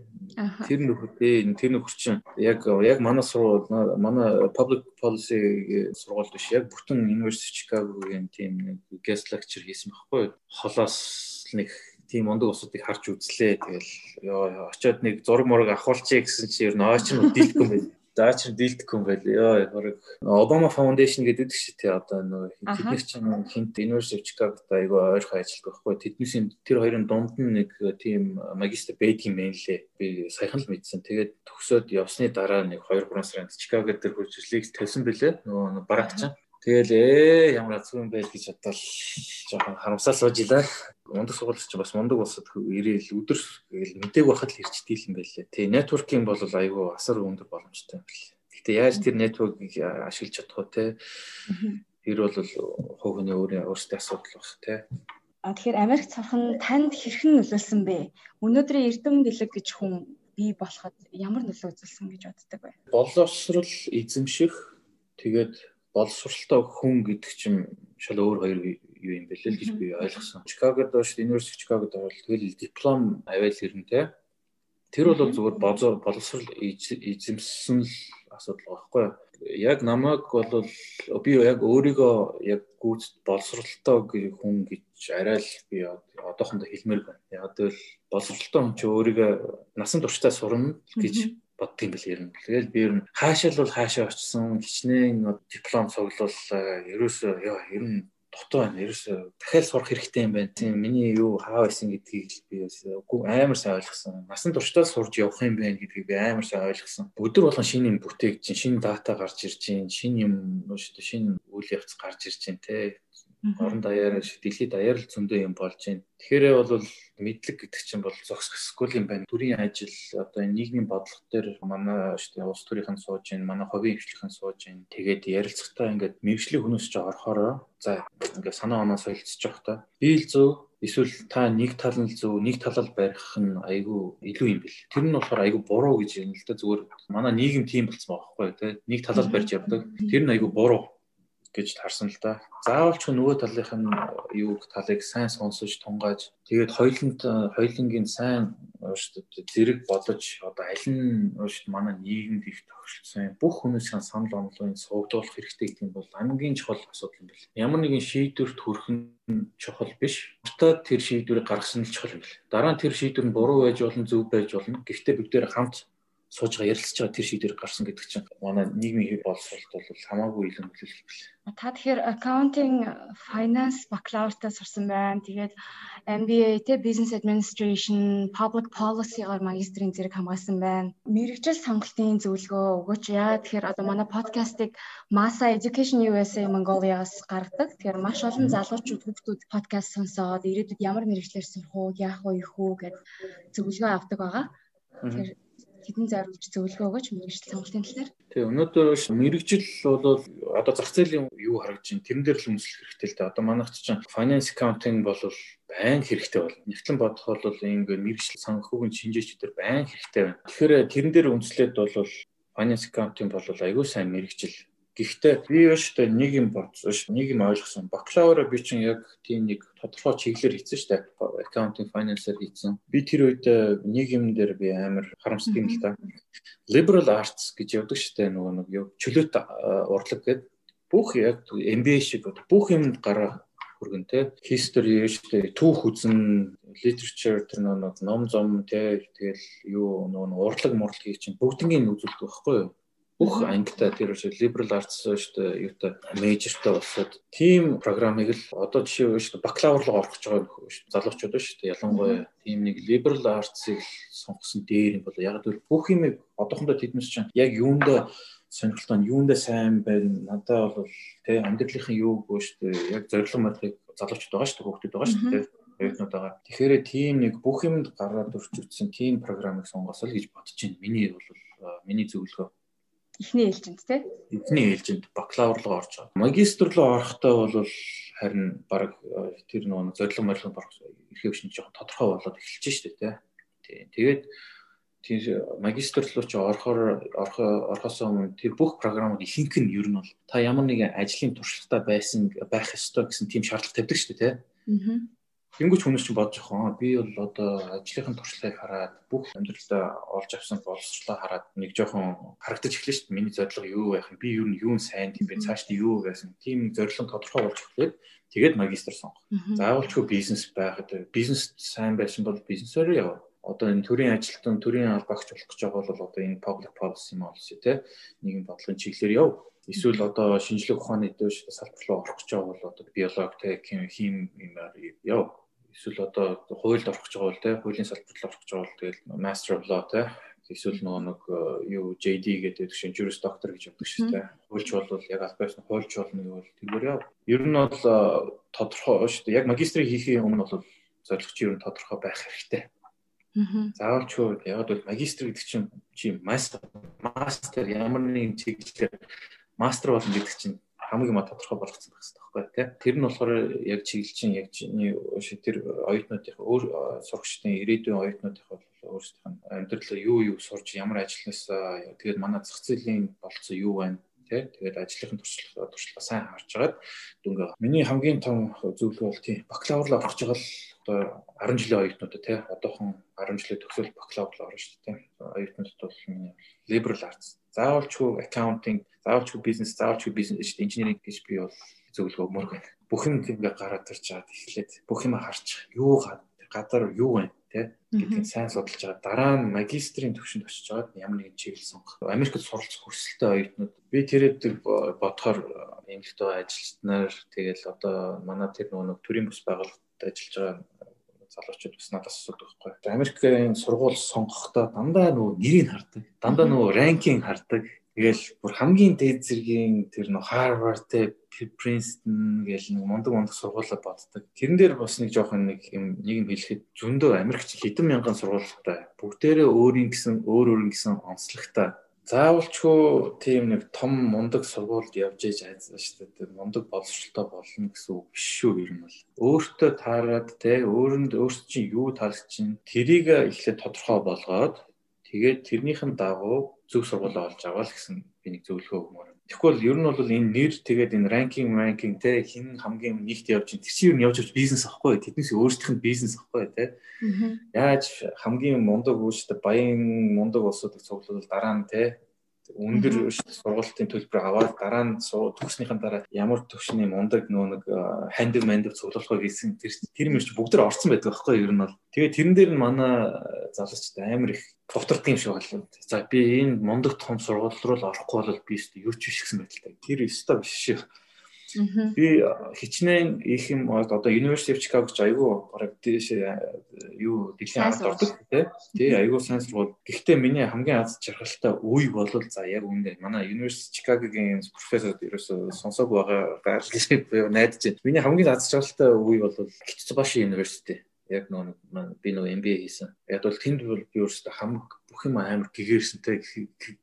C: Тэр нөхөр тий, тэр нөхөр чинь яг яг манай сургууль манай public policy сургууль биш яг бүтэн University Chicago-гийн тийм нэг guest lecture хийсэн байхгүй. Холоос нэг тийм ундаг усуудыг харж үзлээ. Тэгэл ёо очиод нэг зураг мураг авахулчих гэсэн чи ер нь ойч нь дийлдэхгүй юм байна. За чи дийлдэхгүй юм байл. Ёо хориг Obama Foundation гэдэг шиг тий одоо нөгөө тэдний чинь хинт University of Chicago-т айгүй ойрхон ажилладаг байхгүй. Тэднийсийн тэр хоёрын дунд нь нэг тийм магистр байдаг юм байна лээ. Би саяхан л мэдсэн. Тэгээд төгсөөд явсны дараа нэг 2 3 сарын Chicago дээр хурж лекц тавьсан бэлээ. Нөгөө бараг чинь Тэгэл ээ ямар азгүй юм бэ гэж бодвол жоохон харамсаа сууж илаа. Ундаг сургууль чинь бас мундаг болсод ирээл өдөр гээл мэдээг байхад л ирчдэг юм байлээ. Тэг networking бол айгүй асар өндөр боломжтой юм билээ. Гэтэ яаж тэр network-ийг ашиглаж чадах вэ те? Тэр бол хүний өөрийн өөрсдийн асуудал баг те.
B: А тэгэхээр Америк цархан танд хэрхэн нөлөөлсөн бэ? Өнөөдрийн эрдэм бэлэг гэж хүн бий болоход ямар нөлөө үзүүлсэн гэж боддог вэ?
C: Боловсрал эзэмших тэгээд боловсралтай хүн гэдэг чинь шал өөр хоёр юу юм бэлээ л гэж би ойлгосон. Чикагод доош University Chicago-д орол тэгэл диплом авайл ирнэ Тэр бол зүгээр боловсрал эзэмсэн л асуудал байхгүй юу? Яг намайг бол би яг өөрийгөө яг гүйцэд боловсралтай хүн гэж арай л би одоохондоо хэлмээр байна. Яг л боловсралтай хүн чи өөрийгөө насан туршдаа сурна гэж бодд юм бэл ер нь. Тэгэл би ер нь хаашаа л бол хаашаа очсон хичнээн диплом цуглуул ерөөсөө яа ер нь дутуу байна. Ерөөсөө дахиад сурах хэрэгтэй юм байна. Тийм миний юу хаа байсан гэдгийг би үгүй амар сайн ойлгосон. Насан туршдаа сурж явах юм байна гэдгийг би амар сайн ойлгосон. Өдөр болгон шинэ юм бүтээгч, шинэ дата гарч ирж шинэ юм шинэ үйл явц гарч ирж чинь те орон даяар дэлхийд даяар л зөндөө юм болж байна. Тэгэхээр бол мэдлэг гэдэг чинь бол зохисгүй юм байна. Төрийн ажил одоо нийгмийн бодлого дээр манай штэ улс төрийнхэн сууж байна, манай ховийн хвшлийнхэн сууж байна. Тэгээд ярилцлагатаа ингээд мэрэгжлийн хүмүүс ч орохороо за ингээд санаа оноо солилцож явах та. Би л зөв эсвэл та нэг тал нь зөв нэг талал барих нь айгүй илүү юм бэл. Тэр нь болохоор айгүй буруу гэж юм л да зүгээр манай нийгэм тийм болцсон байгаа байхгүй тий. Нэг талал барьж явдаг. Тэр нь айгүй буруу гэж харсан л да. Заавал ч нөгөө талынх нь юу талыг сайн сонсож тунгааж тэгээд хоёуланд хоёулангийн сайн ууш зэрэг бодож одоо аль нь ууш манай нийгэмд их тохиролцсон бүх хүмүүсийн санал онолын сувгдуулах хэрэгтэй гэдэг нь бол хамгийн чухал асуудал юм байна. Ямар нэгэн шийдвэрт хүрэх нь чухал биш. Уртад тэр шийдвэрийг гаргасан нь чухал юм байна. Дараа нь тэр шийдвэр нь буруу байж болно, зөв байж болно. Гэхдээ бид нээр хамт сууж байгаа ярилцж байгаа тэр шийдвэр гарсан гэдэг чинь манай нийгмийн боловсролт бол хамаагүй илүү нөлөөлөх билээ.
B: Та тэгэхээр accounting finance бакалавртаа сурсан байна. Тэгээд MBA тэ business administration, public policy-гаар магистрийн зэрэг хамгаалсан байна. Мэргэжил сонголтын зөвлөгөө өгөөч. Яа тэгэхээр одоо манай подкастыг Masa Education USA Mongolia-аас гаргадаг. Тэгэхээр маш олон залуучууд хүүхдүүд подкаст сонсоод ирээдүйд ямар мэргэжлэр сурах уу, яах уу, их үү гэдэг зөвлөгөө авдаг байгаа. Тэгэхээр хэдэн зориулж зөвлөгөө өгөөч мэрэгжил сонголтын талаар.
C: Тий, өнөөдөр мэрэгжил бол одоо зах зээлийн юу харагдаж байна? Тэрэн дээр л үнэлэх хэрэгтэй л дээ. Одоо манайх чинь finance accounting бол байн хэрэгтэй бол нэгтлэн бодох бол ингээд мэрэгжил санхүүгийн шинжээчдэр байн хэрэгтэй байна. Тэгэхээр тэрэн дээр үндэслээд бол finance accounting бол айгүй сайн мэрэгжил Гэхдээ би өөртөө нэг юм бодсон ш. Нэг юм ойлгосон. Бакалавра би чинь яг тийм нэг тодорхой чиглэлээр хийсэн шүү дээ. Accounting finance-аар хийсэн. Би тэр үед э, нэг юм дээр би амар харамсдаг юм л та. Liberal arts гэж явдаг шүү дээ. Нөгөө нэг чөлөөт э, урлаг гэдэг бүх яг MBA шиг бүх юмд гараа хүргэн те history дээ түүх үзэн literature тэр нэг ном зом те тэгэл юу нөгөө урлаг мурлгийг чинь бүгднийг үзүүлдэг байхгүй юу? Бүх ангитай тэр үгүй liberal arts шүү дээ юутай majorтай болоод team програмыг л одоо жишээ нь шүү дээ бакалавр руу орох гэж байгаа нөхөө шүү залуучууд шүү дээ ялангуяа team нэг liberal arts-ыг сонгосон дээр юм бол яг л бүх юм одоохондоо тэднес чинь яг юундаа сонирхолтой нь юундаа сайн байна? Надад бол тэ амьдралынхын юу гоо шүү дээ яг зорилго мэдлэг залуучууд байгаа шүү дээ хүүхдүүд байгаа шүү дээ оюутнууд байгаа. Тэгэхээр тийм нэг бүх юмд гараад өрч утсан тийм програмыг сонгосоо л гэж бодож байна. Миний бол миний зөвлөгөө
B: эхний ээлжинд тий.
C: Эхний ээлжинд бакалавр руу орж байгаа. Магистр руу орохдоо бол харин баг э, тэр нөгөө зорилго морилго борох эрхээ биш жоохон тодорхой болоод эхэлж штэ тий. Тэгээд тэр магистр руу ч орохоор орохоос өмнө тэр бүх програмууд ихэнх нь ер нь бол та ямар нэгэн ажлын туршлагатай байсан байх ёстой гэсэн тийм шаардлага тавьдаг дээ тий. Тэнгүүч хүмүүс чинь бодож байгаа. Би бол одоо ажлынхын туршлагыг хараад бүх амьдралдаа олж авсан боловсролоо хараад нэг жоохон харагдаж эхлэв шүү дээ. Миний зорилго юу байх юм? Би юу нь юу сайн тийм бэ? Цаашд юу гэсэн тийм зорилго тодорхой болж эхлээд тэгээд магистр сонгох. Заавалчгүй бизнес байхад бизнес сайн байсан бол бизнесээр яв. Одоо энэ төрийн ажилтан, төрийн албаагч болох гэж байгаа бол одоо энэ public policy policy те нийгэм бодлогын чиглэлээр яв эсвэл одоо шинжлэх ухааны дэвш салбар руу орох гэж байгаа бол одоо биолог те хим юмар яв эсвэл одоо хуульд орох гэж байгаа бол те хуулийн салбарт орох гэж байгаа бол тэгэл master of law те эсвэл нөгөө нэг э, юу JD гэдэг шиг juris doctor гэж яддаг шүү дээ. Хуульч бол яг албаас нь хуульч болно гэвэл тэргээр яа. Ер нь бол э, тодорхой шүү дээ. Яг магистрийг хийхийн өмнө бол зорилго чи ер нь тодорхой байх хэрэгтэй. Заавал ч яг бол магистр гэдэг чинь чи мастер мастер ямар нэгэн чиглэлээр мастер болно гэдэг чинь хамгийн ма тодорхой болгоцсон байх хэрэгтэй байхгүй тий. Тэр нь болохоор яг чиглэлчин яг тэр оюутнуудын өөр сурагчдын ирээдүйн оюутнуудын бол өөрсдийнх нь амьдралаа юу юу сурж ямар ажилланаас тэгээд манай зах зээлийн болцоо юу байна тий. Тэгээд ажлынхын туршлага туршлага сайн харж агаад дүнгээ. Миний хамгийн том зөвлөгөө бол тий бакалаврлаа орох гэж байгаа л одоо 10 жилийн оюутнуудад тий. Одоохон 10 жилийн төгсөл бакалавр орно шүү дээ тий. Оюутнуудад бол миний liberal arts заавалчгүй accounting заавалчгүй бизнес заавалчгүй бизнес инженеринг гэж би бол зөвлөгөө өгмөр байна. Бүх юм ингээ гараад ирж чаад эхлээд бүх юм харж юу гадар юу байна тий гэдгийг сайн судалж байгаа. Дараа нь магистрийн төвшөнд очиж байгаа ямар нэгэн чиглэл сонгох. Америкт суралцах хүсэлтэй оюутнууд би тэрэд бодохоор эмэгтэй ажилчид нар тэгэл одоо манай тэр нөгөө төрийн бус байгууллагад ажиллаж байгаа залуучууд бас надаас асуудаг байхгүй. Америкийн сургууль сонгохдоо дандаа нөгөө нэрийг хардаг. Дандаа нөгөө ранкинг хардаг. Тэгэл бүр хамгийн дээд зэргийн тэр нөх Harvard те Princeton гэл нэг мундаг мундаг сургуулаа боддог. Тэрэн дээр бас нэг жоохон нэг юм нэг юм хэлэхэд зөндөө Америкч хэдэн мянган сургуультай бүгдээрээ өөрийн гэсэн өөр өөр гэсэн онцлогтой заавалчгүй тийм нэг том мундаг сургуульд явж ээж айзаа шүү дээ. Мундаг боловсролтой болно гэсэн үг биш шүү ер нь бол. Өөртөө таарад те өөрөнд өөрт чинь юу таалж чинь тэрийг эхлээд тодорхой болгоод тэгээд тэрнийхэн дагуу зөв сургуулаа олж аваа л гэсэн би нэг зөвлөгөө өгмөр. Тэгэхгүй ер нь бол энэ нэр тэгээд энэ ранкинг ранкинг те хин хамгийн нэгт явж чинь тэр чинь ер нь явж авч бизнес ахгүй тэднээс өөрсдийнх нь бизнес ахгүй те. Яаж хамгийн мундаг үүштэй баян мундаг улсуудыг цуглуулвал дараа нь те өндөр сургалтын төлбөр аваад дараа нь төгснөхийн дараа ямар төвшний мундаг нөө нэг хандив мандив цуглуулах гэсэн тэр тэр мөрч бүгд төр орсон байдаг байхгүй ер нь бол тэгээ тэрэн дээр нь манай залуучд амар их товтордог юм шиг байна. За би энэ мундаг том сургууль руу л орохгүй бол би өстө юу ч биш гэсэн байдалтай. Тэр өстө биш шүү. Би хичнээн их юм одоо University of Chicago ч айгүй бараг тийш юу дэлхийн ард ордог тий. Айгүй сайн сургууль. Гэхдээ миний хамгийн аз жаргалтай үе бол за яг үүндээ манай University Chicago-гийн профессор ерөөсө сонсоог байгаа гэж би найдаж байна. Миний хамгийн аз жаргалтай үе бол Kitsubaki University яг нөө би нөө MBA хийсэн. Яг бол тэнд бол би өөрөөсөө хамаг бүх юм амар гэгэрсэнтэй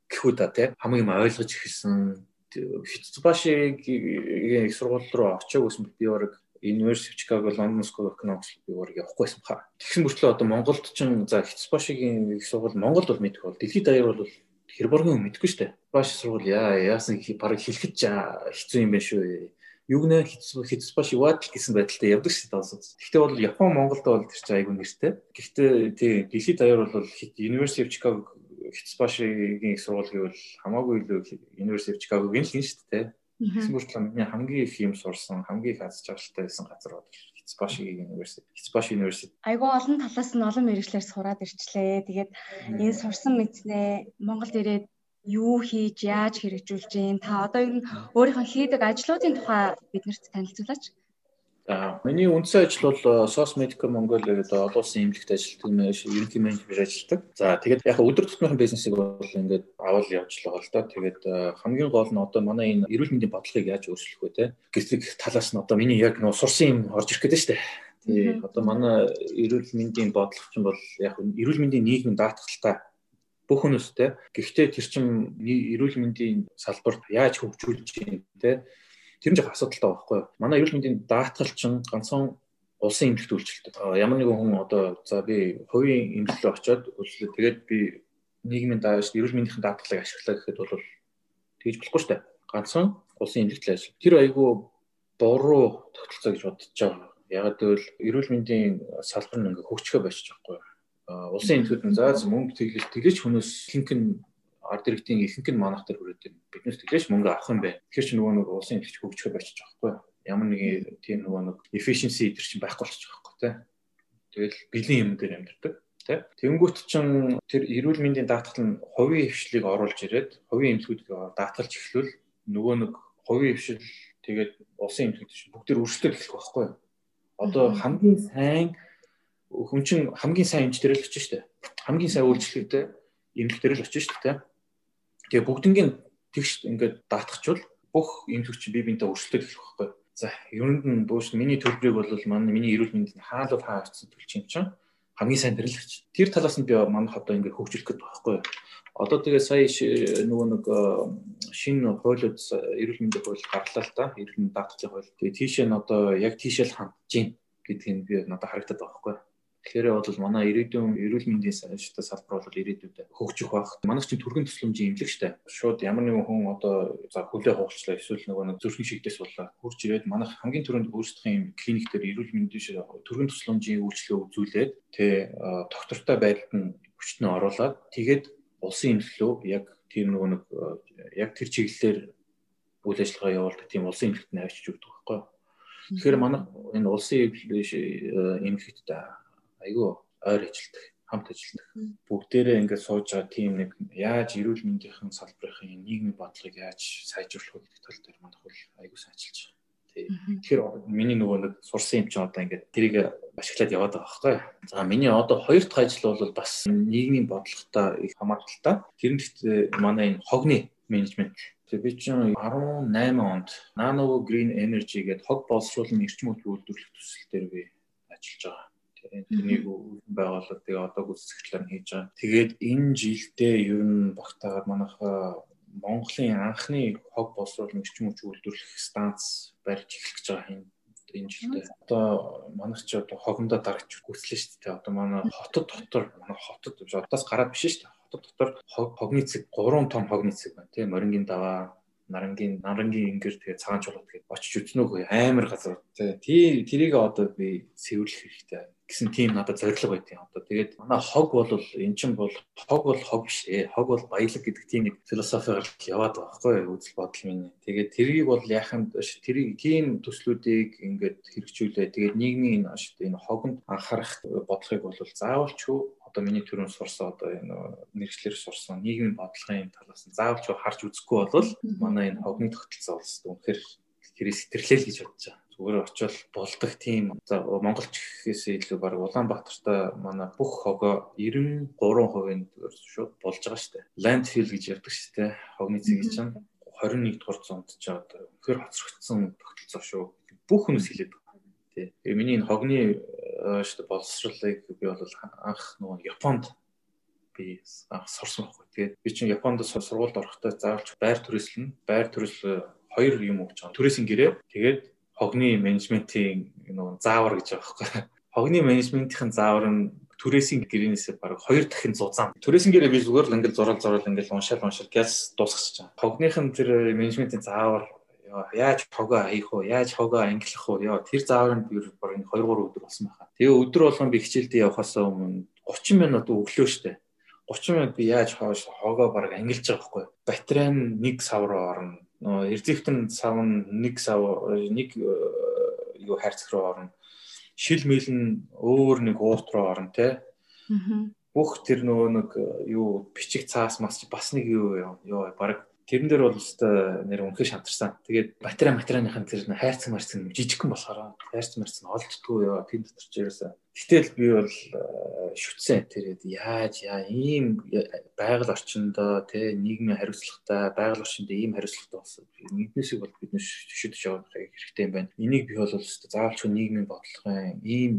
C: гэхүү да тий. Хамаг юм ойлгож эхэлсэн Хитцбашигийн их сургууль руу очиагүйсэн би бараг University of Chicago London School of Economics би бараг явахгүйсэн хаа. Тэгсэн мөртлөө одоо Монголд ч за Хитцбашигийн их сургууль Монголд бол мэдэх бол дэлхийд даяар бол хэр боргийн мэдгүй дээ. Баш сургууль яа яасан бараг хэлэхэд хэцүү юм байна шүү. Юг нэ Хитцбаши ват гэсэн байдалтай явдаг шүү дээ. Гэхдээ бол Япон Монголд бол тэр чинь айгүй нэртэй. Гэхдээ тий дэлхийд даяар бол University of Chicago Хитцбашигийн их сургууль гэвэл хамаагүй илүү University of Chicago-гийн л хин шүү дээ. Тэгсэн мөртлөө миний хамгийн их юм сурсан, хамгийн их аз жаргалтай байсан газар бол Hitsbashi University. Hitsbashi University.
B: Айгуу олон талаас нь олон мэрэгчлэр сураад ирчлээ. Тэгээд энэ сурсан мэднээ Монголд ирээд юу хийж, яаж хэрэгжүүлж гин та одоо ер нь өөрийнхөө хийдэг ажлуудын тухай биднэрт танилцуулаач.
C: За миний үндсэн ажил бол SOS Medical Mongolia гэдэг олон улсын эмнэлэгт ажилладаг ерөнхий менежер ажилладаг. За тэгээд яг өдөр тутмын бизнесийг бол ингээд авал явж байгаа л да. Тэгээд хамгийн гол нь одоо манай энэ эрүүл мэндийн бодлогыг яаж өөрчлөх вэ те. Гэвч талаас нь одоо миний яг нөө сурсан юм орж ирэх гэдэг шүү дээ. Тэгээд одоо манай эрүүл мэндийн бодлого чинь бол яг эрүүл мэндийн нийгмийн даатгалтай бүх хүмүүстэй. Гэхдээ тэр чинь эрүүл мэндийн салбарт яаж хөгжүүлж юм те Тэр нь жоо асуудалтай байхгүй юу? Манай эрүүл мэндийн даатгал чинь ганцхан улсын эмнэлэгт үйлчилдэг. Ямар нэгэн хүн одоо за би хувийн эмнэлэг очиод үйлчлээ. Тэгээд би нийгмийн дааш эрүүл мэндийн даатгалыг ашиглаа гэхэд бол тэгж болохгүй шүү дээ. Ганцхан улсын эмнэлэгт ажил. Тэр айгүй буруу тогтолцоо гэж бодож байгаа. Яг гэвэл эрүүл мэндийн салбар нь ингээ хөгжихөө болчих жоохгүй. Улсын эмнэлэгүүд нь за мөнгө тэглэж тэглэж ихэнх нь ард иргэдийн ихэнх нь манах төр хүрээд байна. Биднээс тэглэж мөнгө авах юм байна. Тэгэхээр чи нөгөө нэг улсын эмчилж хөгжихөөр болчих жоохгүй юу? Ямар нэг тийм нөгөө нэг efficiency идэр чинь байхгүй болчих жоохгүй тий. Тэгэл бэлэн юм дээр амьдэрдэг тий. Тэнгүүт чин тэр эрүүл мэндийн даатгал нь хувийн хвшлийг оруулж ирээд хувийн эмчилгүүдийг даатгалж эхлүүл нөгөө нэг хувийн хвшил тэгээд улсын эмчилгүүд чинь бүгд өрсөлдөж эхлэх байхгүй юу? Одоо хамгийн сайн хүн чинь хамгийн сайн эмч дээр л очиж штэ. Хамгийн сайн үйлчлэгтэй эмч дээр л очиж штэ тий Тэгээ бүгднгийн тэгш ингээд даатгачвал бүх эмнэлэгч бие биенээ өрсөлдөж эхлэх байхгүй. За ерөнд нь бууш миний төлбөрийг бол манай миний эрүүл мэндэд хаалт хаа авчихсан төлч юм чинь хамгийн сайн дэрлэгч. Тэр талаас нь би манайх одоо ингээд хөгжүүлэх гэдэг байхгүй. Одоо тэгээ сая нөгөө нэг шинэ хуулиуд эрүүл мэндийн хууль гарлаа л та. Эрүүл мэндийн даатгалын хууль. Тэгээ тийшээ нь одоо яг тийшээ л хандж гин гэдгийг би надад харагдаад байгаа байхгүй. Тэгэхээр бол манай ирээдүйн эрүүл мэндийн санаачтай салбар бол ирээдүйд хөгжих байх. Манай чинь түргэн тусламжийн эмнэлэг штэ. Шууд ямар нэгэн хүн одоо за хүлээ хугалчлаа эсвэл нөгөө нэг зүрхэн шигдээс боллоо. Хурж ирээд манайх хамгийн түрүүнд өөрсдийн клиник дээр эрүүл мэндийн түргэн тусламжийн үйлчлэгээ үзүүлээд тэ доктортой байдалд нь хүчтэн оруулаад тэгээд улсын эмнэлэг яг тийм нөгөө нэг яг тэр чиглэлээр үйл ажиллагаа явуулдаг тийм улсын эмнэлэгт нь авчиж өгдөг байхгүй. Тэгэхээр манай энэ улсын эмнэлэгт айгүй ойр ажилтдаг хамт ажилладаг. Бүгдээрээ ингээд сууж байгаа тийм нэг яаж эрүүл мэндийн салбарын нийгмийн бодлогыг яаж сайжруулах вэ гэдэг тал дээр манайх бол айгүй сайн ажиллаж байгаа. Тэгэхээр миний нөгөө нэг сурсан юм чинь одоо ингээд тэрийг ашиглаад яваад байгаа байхгүй. За миний одоо хоёр дахь ажил бол бас нийгмийн бодлоготой их хамааралтай. Тэр нь манай энэ хогны менежмент Тэгээ би чинь 18 онд Nano Green Energy гэдэг хог боловсруулалтын эрчим хөдөлгөөн үйлдвэрлэх төсөл дээр би ажиллаж байгаа тэрнийг байгууллага тэгээ одоо гүйцэтгэлээр нь хийж байгаа. Тэгээд энэ жилдээ ер нь багтаагаад манайх Монголын анхны хог боловсруулалтын эрчим хүч үйлдвэрлэх станц барьж эхлэх гэж байгаа юм энэ жилдээ. Одоо манайх ч одоо хогондоо дарагч гүйцлээ шүү дээ. Одоо манай хотод дотор манай хотод одоос гараад биш шүү дээ. Хотод дотор хогны цэг 3 том хогны цэг байна тийм морингийн даваа нарангийн нарангийн ингэр тэгээ цагаан чулууд гээд очиж үзнөөгөө амар газар тий тэрийг одоо би цэвэрлэх хэрэгтэй гэсэн тийм надад зорилго байт юм. Одоо тэгээд манай хог бол эн чинь бол хог бол хог биш ээ. Хог бол баялаг гэдэг тийм нэг философиор яваад байгаа байхгүй үзэл бодол минь. Тэгээд тэрийг бол яханд тэрийг тийм төслүүдийг ингээд хэрэгжүүлээ. Тэгээд нийгмийн энэ хогонд анхаарах бодлогыг бол заавалчгүй одоо миний төрөнд сурсан одоо энэ мэрэгчлэр сурсан нийгмийн бодлогын талаас нь заавалчгүй харж үзэхгүй бол манай энэ хогны тогтолцоо бол үнэхээр тэрийг сэтгэрлээ л гэж бодож байгаа зүгээр очил болдог тийм за монголч гэхээс илүү баг Улаанбаатартай манай бүх хогоо 93% шууд болж байгаа дээ. Landfill гэж ярьдаг шүү дээ. Хогны цэгийг чинь 21 дугаар зуунд ч одоо үнэхээр хоцрогдсон тогтолцоо шүү. Бүх хүмүүс хэлээд байгаа. Тий. Тэгээ миний энэ хогны шүү дээ боловсролыг би бол анх нөгөө Японд би анх сурсан байхгүй. Тэгээд би чинь Японд сургуульд орохдоо заавалч байр төрөслөн байр төрөсөл хоёр юм өгч байгаа. Төрөөсийн гэрээ тэгээд хогны менежментийн нөгөө заавар гэж байгаа байхгүй. Хогны менежментийн заавар нь түрээсийн гэрээнээсээ баг хоёр дахин зузаан. Түрээсийн гэрээ би зүгээр л ингээл зурал зурал ингээл уншаал уншаал газ дуусчихж байгаа. Хогныхын тэр менежментийн заавар яаж хогоо хаях уу, яаж хогоо ангилах уу, яа тэр заавар нь би баг 2 3 өдөр болсон байхаа. Тэгээ өдөр болгон би хичээлдээ явахаас өмнө 30 минут өглөө штэ. 30 минут би яаж хоош хогоо баг ангилж байгаа байхгүй. Батарей нь нэг сав руу орно нөө эрзэвтэн сав нэг сав нэг юу хайрцаг руу орно. Шил мэл нь өөр нэг уут руу орно те. Бүх тэр нөгөө нэг юу бичиг цаас мас бас нэг юу юу баг Тэрэн дээр бол өстой нэр үнхээр шантарсан. Тэгээд батарей материалынхын тэр хайрцаг марцсан жижигхэн болохоор хайрцаг марцсан олддгүй яа тийм дотор ч ерөөсөө. Гэтэл би бол э, шүтсэн тэгээд яаж яа ийм байгаль орчиндөө тэ нийгмийн хариуцлагатай байгаль орчиндөө ийм хариуцлагатай болсон. Нэгнээсийг бол бид шүтэж явах хэрэгтэй юм байна. Энийг би бол өстой заавалчгүй нийгмийн бодлогын ийм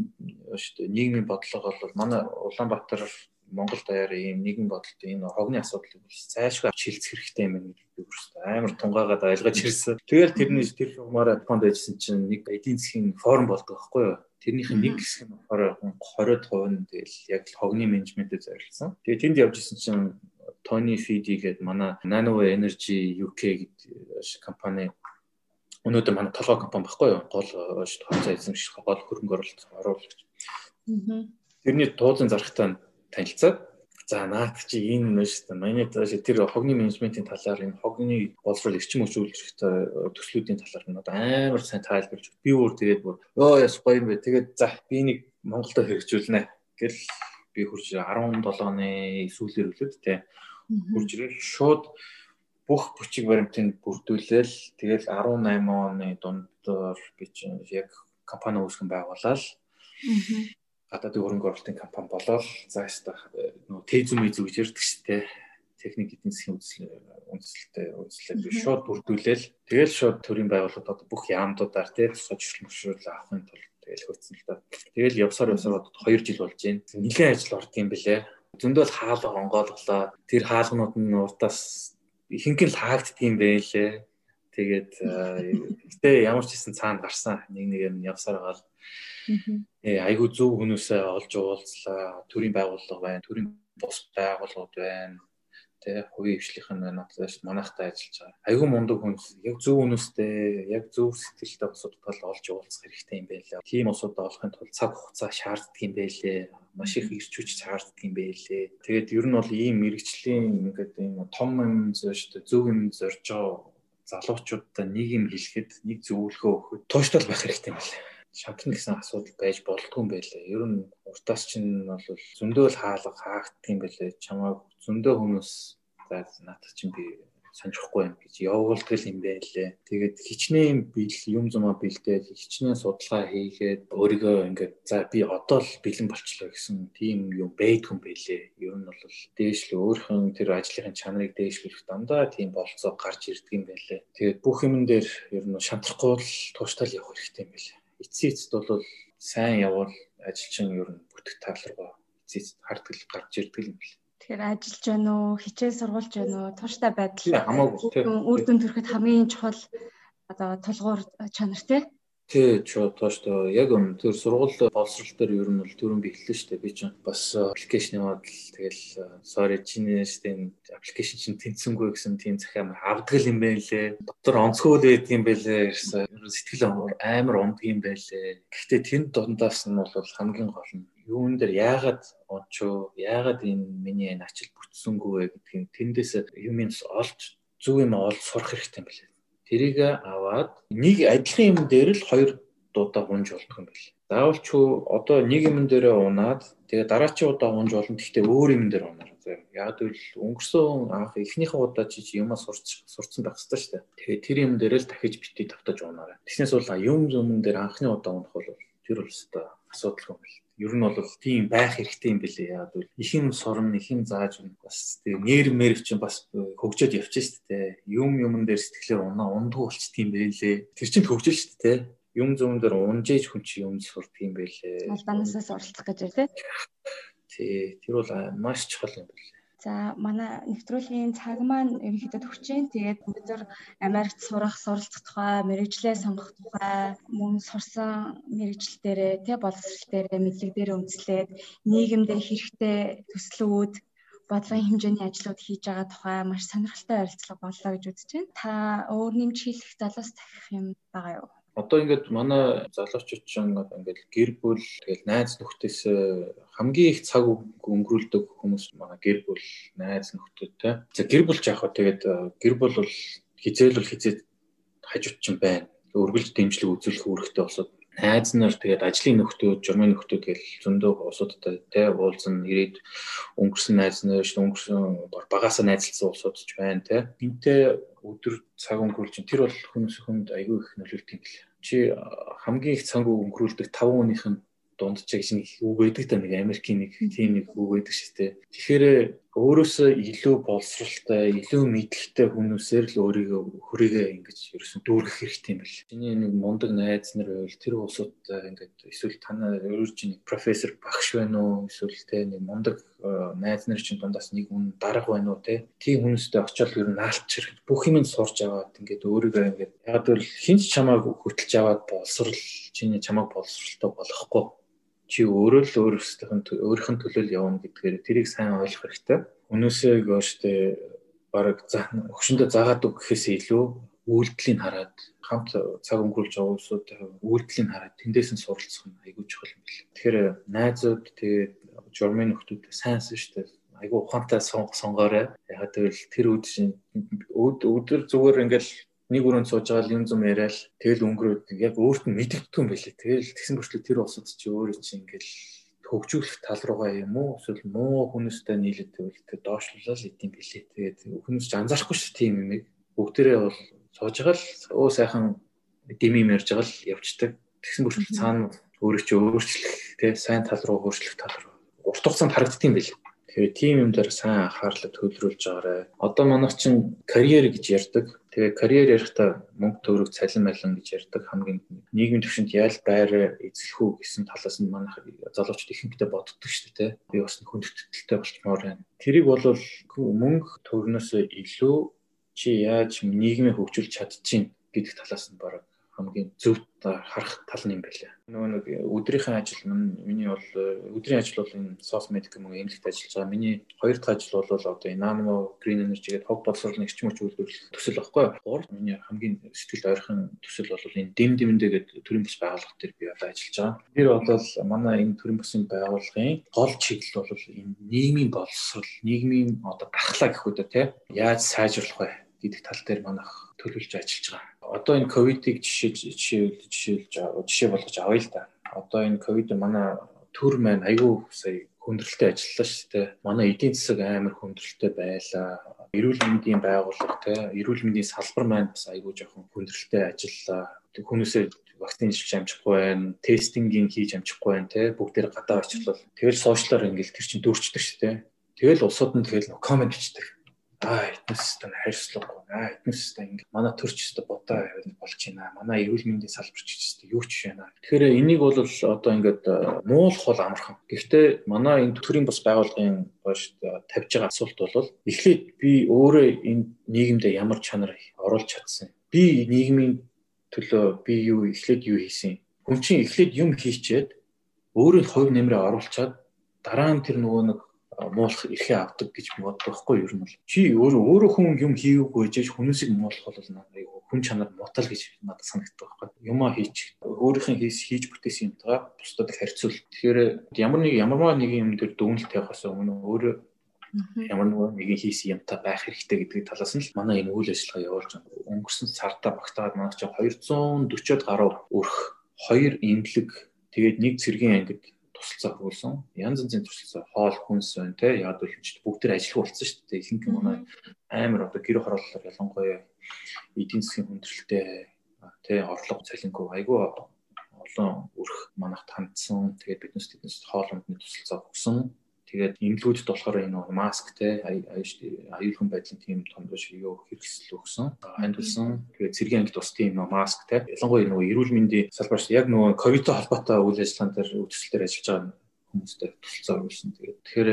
C: өстой нийгмийн бодлого бол манай Улаанбаатар Монгол даяар ийм нэгэн бодолт энэ хогны асуудлыг зайлшгүй авч хилцэх хэрэгтэй юм байна гэдэг өөрөөсөө амар тунгаагаад ойлгож ирсэн. Тэгэл тэрний тэр юмараа фонд ажилласан чинь нэг эдийн засгийн форум болдог байхгүй юу? Тэрнийх нь нэг хэсэг нь болохоор 20% нь тэгэл яг хогны менежментэд зориулсан. Тэгээ тэнд явж исэн чинь Tony Fidi гэдэг манай Nanoway Energy UK гэдэг компани өнөөдөр манай толгой компани байхгүй юу? Гол хонцоо эзэмших гол хөрөнгө оруулалт оруулагч. Тэрний дуудлын зархтаа танилцаад За наад чи энэ нь шүү дээ. Манай тэр хогны менежментийн талаар энэ хогны боловсрол эрчим хүчүүлжих төслүүдийн талаар нь одоо амар сайн тайлбарлаж би өөр тэгээд бүр ёо яс гоё юм бэ. Тэгээд за би нэг Монголдо хэрэгжүүлнэ гэл би хурж 17 оны сүүлээр үлээд те. Хурж ирэл шууд бүх бүчиг баримтыг бүрдүүлээл тэгэл 18 оны дундор би чинь яг компани үүсгэн байгуулаад гадаадын хөрөнгө оруулалтын компани болоод за яста нөө тезүм эзүү гэж ярьдаг шүү дээ. Техник эдийн засгийн үндэслэлтэй үндэслэлээ шууд бүрдүүлээл тэгэл шууд төрийн байгууллагууд одоо бүх яамдуудаар тий тусгай зөвшөөрөл авахын тулд тэгэл хөөцсөн л та. Тэгэл явсаар явсаар одоо 2 жил болж байна. Нилээн ажил орд юм бэлээ. Зөндөл хаалга онгойлголоо. Тэр хаалганууд нь уртаас ихэнх нь хаагддаг юм байлээ. Тэгээд гэтээ ямар ч хэсэн цаана гарсан нэг нэг юм явсаар байгаа л Э айгүй зөв хүмүүсээ олж уулзлаа. Төрийн байгууллага байна, төрийн бус байгууллагууд байна. Тэ хувийн хвшлийнхэн надаас манайхтай ажиллаж байгаа. Айгүй мундаг хүнс, яг зөв хүмүүстэй, яг зөв сэтгэлтэй усуудтай олж уулзах хэрэгтэй юм байлаа. Тим усуудаа олохын тулд цаг хугацаа шаарддаг юм байлээ. Маш их ирч хүч шаарддаг юм байлээ. Тэгээд ер нь бол ийм мэрэгчлийн ингээд ийм том юм зөв. Зөв юм зорж байгаа залуучуудаа нэг юм хэлэхэд нэг зөвлөгөө өгөхөд тууштай байх хэрэгтэй юм байна шатна гэсэн асуудал байж болдгүй юм байлээ. Ер нь уртаас чинь бол зөндөө л хаалга хаагддаг юм байлээ. Чамайг зөндөө хүмүүс за надад чинь би сонирхгүй юм гэж явуулдаг юм байлээ. Тэгээд хичнээн бил юм зумаа бэлдээд хичнээн судалгаа хийгээд өөрийгөө ингээд за би одоо л бэлэн болчлоо гэсэн тийм юм байдгүй юм байлээ. Ер нь бол дээшлээ өөрхөн тэр ажлын чанарыг дээшлүүлэх дандаа тийм болцоо гарч ирдэг юм байлээ. Тэгээд бүх юмн дээр ер нь шантрахгүй л тууштай л явах хэрэгтэй юм байлээ эцсийн эцэд бол сайн явбал ажилчин ер нь бүтэх тал руу эцсийн эцэд хардгал гарч ирдэг юм бэл.
B: Тэгэхээр ажиллаж байна уу, хичээл сургуулж байна уу, тууштай байдал хамаагүй үр дүн төрөхөд хамгийн чухал одоо тулгуур чанар тий
C: Тий, чотоош тоо яг юм тэр сургууль боловсрол дээр ер нь бол түрүүн би хэллээ шүү дээ. Би чинь бас аппликейшн яваад л тэгэл sorry чиний штэ аппликейшн чинь тэнцсэнгүй гэсэн тийм захиам авдаг юм байлээ. Дотор онцгой байдаг юм байлээ гэсэн. Ер нь сэтгэл амар ундг юм байлээ. Гэхдээ тэнд дундаас нь бол хамгийн гол нь юун дээр яагаад ончоо яагаад энэ миний энэ ачил бүтсэнгүй вэ гэдгийг тэндээс юм олж зөв юм олж сурах хэрэгтэй юм байлээ тэрийг аваад нэг адилхан юм дээр л хоёр дуудаа унж болдго юм байл. Заавал ч одоо нэг юм дээрээ унаад тэгээ дараачийн удаа унж болно. Гэхдээ өөр юм дээр унаар. Яг л өнгөрсөн анх эхнийхэн удаа чи юмаа сурч сурцсан байх хэрэгтэй шүү дээ. Тэгээ тэр юм дээр л дахиж битгий тавтаж унаарай. Тэснээс бол юм юм дээр анхны удаа унах бол тэр бол өстой асуудалгүй юм байна ер нь бол тийм байх хэрэгтэй юм билээ. Яг бол ихэн сурна, ихэн зааж бас тийм нэр мэр чинь бас хөгжөөд явчих шүү дээ. Юм юмн дээр сэтгэлээр унаа ундгүй болчт юм байлээ. Тэр чинь хөгжил шүү дээ. Юм зүүн дээр унжээж хүн чи юм сурдаг юм байлээ.
B: Албанаасаа суралцах гэж байна тий.
C: Тий, тэр бол маш чухал юм билээ.
B: За манай нэвтрүүлгийн цаг маань ерөнхийдөө төгчийн. Тэгээд өнөөдөр Америкт сурах, суралцах тухай, мэрэгжлээ сонгох тухай, мөн сурсан мэрэгжил дээрээ тэ боловсрол дээрээ мэдлэг дээрээ үндэслээд нийгэмдээ хэрэгтэй төслүүд бодлогын хэмжээний ажлууд хийж байгаа тухай маш сонирхолтой ярилцлага боллоо гэж үзэж байна. Та өөр нэмж хэлэх залуус дахих юм байгаа юу?
C: Одоо ингээд манай залуучууд ч ингээд гэр бүл тэгэл найз нөхдөс хамгийн их цаг өнгөрүүлдэг хүмүүс манай гэр бүл найз нөхдөдтэй. За гэр бүл ч яг хаа тэгээд гэр бүл бол хизээлэл хизээд хажууд чинь байна. Өргөлж дэмжлэг үзүүлэх үүрэгтэй босоод найз нар тэгээд ажлын нөхдөө, журмын нөхдөө тэгэл зөндөө улсуудтай тэ уулзсан ирээд өнгөрсөн найз нар ш өнгөрсөн багасаа найзлсан улсууд ч байна тэ. Энтэй өдөр цаг өнгөрүүлж тэр бол хүмүүс хүнд айгүй их нөлөөлт юм бэл. Чи хамгийн их цаг өнгөрүүлдэг 5 хүнийх нь дунджаа гэж нэг үг байдаг та нэг Америкийн нэг тийм нэг үг байдаг шүү дээ. Тэгэхээр өөрөөсөө илүү боловсралтай, илүү мэдлэгтэй хүмүүсээр л өөрийгөө хүрээгээ ингэж ерөөсөн дүүргэх хэрэгтэй юм бэл. Чиний нэг мундаг найз нар байвал тэр улсуудтай ингээд эсвэл танаа өөр чинь профессор багш байна уу? Эсвэл те нэг мундаг найз нар чинь дундаас нэг хүн дарга байна уу те? Тийм хүмүүстэй очиод ер нь наалчир бүх юм сурч аваад ингээд өөрийгөө ингээд яг л хинч чамааг хөтлж аваад боловсрал чиний чамааг боловсралтай болгохгүй чи өөрөө л өөрөөсөө өөрийнх нь төлөө явна гэдгээр тэрийг сайн ойлгох хэрэгтэй. Өнөөсөө гооштэ бараг өгшөндөө заагаад үг гэхээс илүү үйлдэлийн хараад хамт цаг өнгөрүүлж байгаа улсуудтай үйлдэлийн хараад тэндээс нь суралцах нь айгүй чухал юм билээ. Тэгэхээр найзууд тэгээд журмын нөхдүүд сайнсан шүү дээ. Айгүй ухаантай сонгоорой. Яг тэгвэл тэр үед өдөр зүгээр ингээл нэг өрөөнд сууж байгаа л юм зам яриад тэгэл өнгөрөөд яг өөрт нь мэдэгдэхгүй юм байлээ. Тэгэл тэгсэн мөрчлөө тэр усад чи өөрөө чи ингээл хөгжүүлэх тал руугаа юм уу эсвэл муу хүмүүстэй нийлээд тэгвэл тэр доошлуулаад идэм билээ. Тэгээд хүмүүс ч анзаарахгүй шүү тийм юм. Бүгдээрээ бол сууж байгаа л өө сайхан дэмим ярьж байгаа л явцдаг. Тэгсэн мөрчлөө цаана өөрөө чи өөрчлөх тий сайн тал руу өөрчлөх тал руу урт хугацаанд харагддсан билээ. Тэгэхээр тийм юм дээр сайн анхаарлаа төвлөрүүлж байгаарай. Одоо манайх чинь карьер гэж ярьдаг. Тэгээ карьер ярихдаа мөнгө төгрөг цалин малин гэж ярьдаг хамгийн нийгмийн төвшөнд яал байр эзлэх үү гэсэн талаас нь манайх залуучууд ихэнхдээ боддог шүү дээ. Би бас хүндэтгэлтэй болчмоор байна. Тэрийг бол мөнгө төгрөнөөс илүү чи яаж нийгмээ хөгжүүлж чадчих гэдэг талаас нь бараг хамгийн зөв харах тал нь юм байлаа. Нөгөө нэг өдрийнхөө ажил мань миний бол өдрийн ажил бол энэ соц медик юм уу эмнэлэгт ажиллаж байгаа. Миний хоёр дахь ажил бол одоо энэ Nano Green Energy гэдэг хог боловсролын эрчим хүч үйлдвэрлэл төсөл баггүй. Гурав миний хамгийн сэтгэлд ойрхон төсөл бол энэ дэм дэмэндээ гэдэг төрийн бас байгууллага дээр би одоо ажиллаж байгаа. Тэр бол манай энэ төрийн басын байгууллагын гол чиглэл бол энэ нийгмийн боловсрол, нийгмийн одоо гарахлаа гэх үү те яаж сайжруулах вэ гэдэг тал дээр манайх төлөвлөж ажиллаж байгаа одоо энэ ковидыг жишээ жишээлж жишээлж жишээ болгож авъя л да. Одоо энэ ковид манай төр маань айгүй сая хүндрэлтэй ажиллалаа шүү дээ. Манай эдийн засаг амар хүндрэлтэй байлаа. Эрүүл мэндийн байгууллага те эрүүл мэндийн салбар маань бас айгүй жоохон хүндрэлтэй ажиллаа. Хүмүүсээ вакцины хийж амжихгүй байна, тестингийн хийж амжихгүй байна те бүгдээр гадаа очихлол. Тэгэл сошиалар ингээл тэр чинь дөрчдөг шүү дээ. Тэгэл улсууд нь тэгэл комент бичдэг аа этнээс тань хайрцлаггүй аа этнээс тань ингэ. Манай төрч өстө бодоо болж байна. Манай эрүүл мэндийн салбарч өстө юу ч байна. Тэгэхээр энийг бол одоо ингээд э, муулах бол амархан. Гэхдээ манай энэ төрийн бас байгууллагын баш тавьж байгаа асуулт бол эхлээд би өөрөө энэ нийгэмдээ ямар чанар оруулж чадсан? Би нийгмийн төлөө би юу эхлээд юу хийсэн? Хүн чинь эхлээд юм хийчээд өөрийн хувь нэмрээ оруулчаад дараа нь тэр нөгөө нэг муулах эрхээ авдаг гэж боддог байхгүй юу ер нь бол. Чи өөрөө өөрөө хүн юм хийгээгүй жиж хүмүүсийг муулах бол надад хүн чанар мутал гэж надад санагддаг байхгүй. Юмаа хийчих өөрийнх нь хийж хийж бүтээсэн юмтайгаа бусдад харьцуул. Тэгэхээр ямар нэг ямарваа нэгэн юм дээр дүгнэлт явахаас өмнө өөрөө ямар нэгэн хийсэн юмтай байх хэрэгтэй гэдэг талаас нь л манай энэ үйл ажиллагаа явуулж байгаа. Өнгөрсөн сартаа багтаад манай чинь 240-од гаруй өрх, хоёр имлэг тэгээд нэг цэргийн ангид тусалцаа хөрвүүлсэн. Янз янзын тусалцаа хоол хүнс байна те. Яг бол ч бүгд төр ажиллах болсон шүү дээ. Ихэнх нь манай амар одоо гэр хорооллоор ялангуяа эдийн засгийн хүндрэлтэй те орлого цалингүй айгүй олон өрх манахт хандсан. Тэгээд биднес тэднес хоол ундны тусалцаа өгсөн. Тэгээд эмнэлгүүдэд болохоор энэ маск те аюулгүй байдлын тийм том биш юу хэрэгсэл өгсөн. Хандулсан. Тэгээд цэргийн ангид бас тийм маск те. Ялангуяа нөгөө эрүүл мэндийн салбарт яг нөгөө ковидтой холбоотой үйл ажиллагаан дээр үтсэлтээр ажиллаж байгаа хүмүүстэй тусалцаа өгсөн. Тэгээд тэгэхээр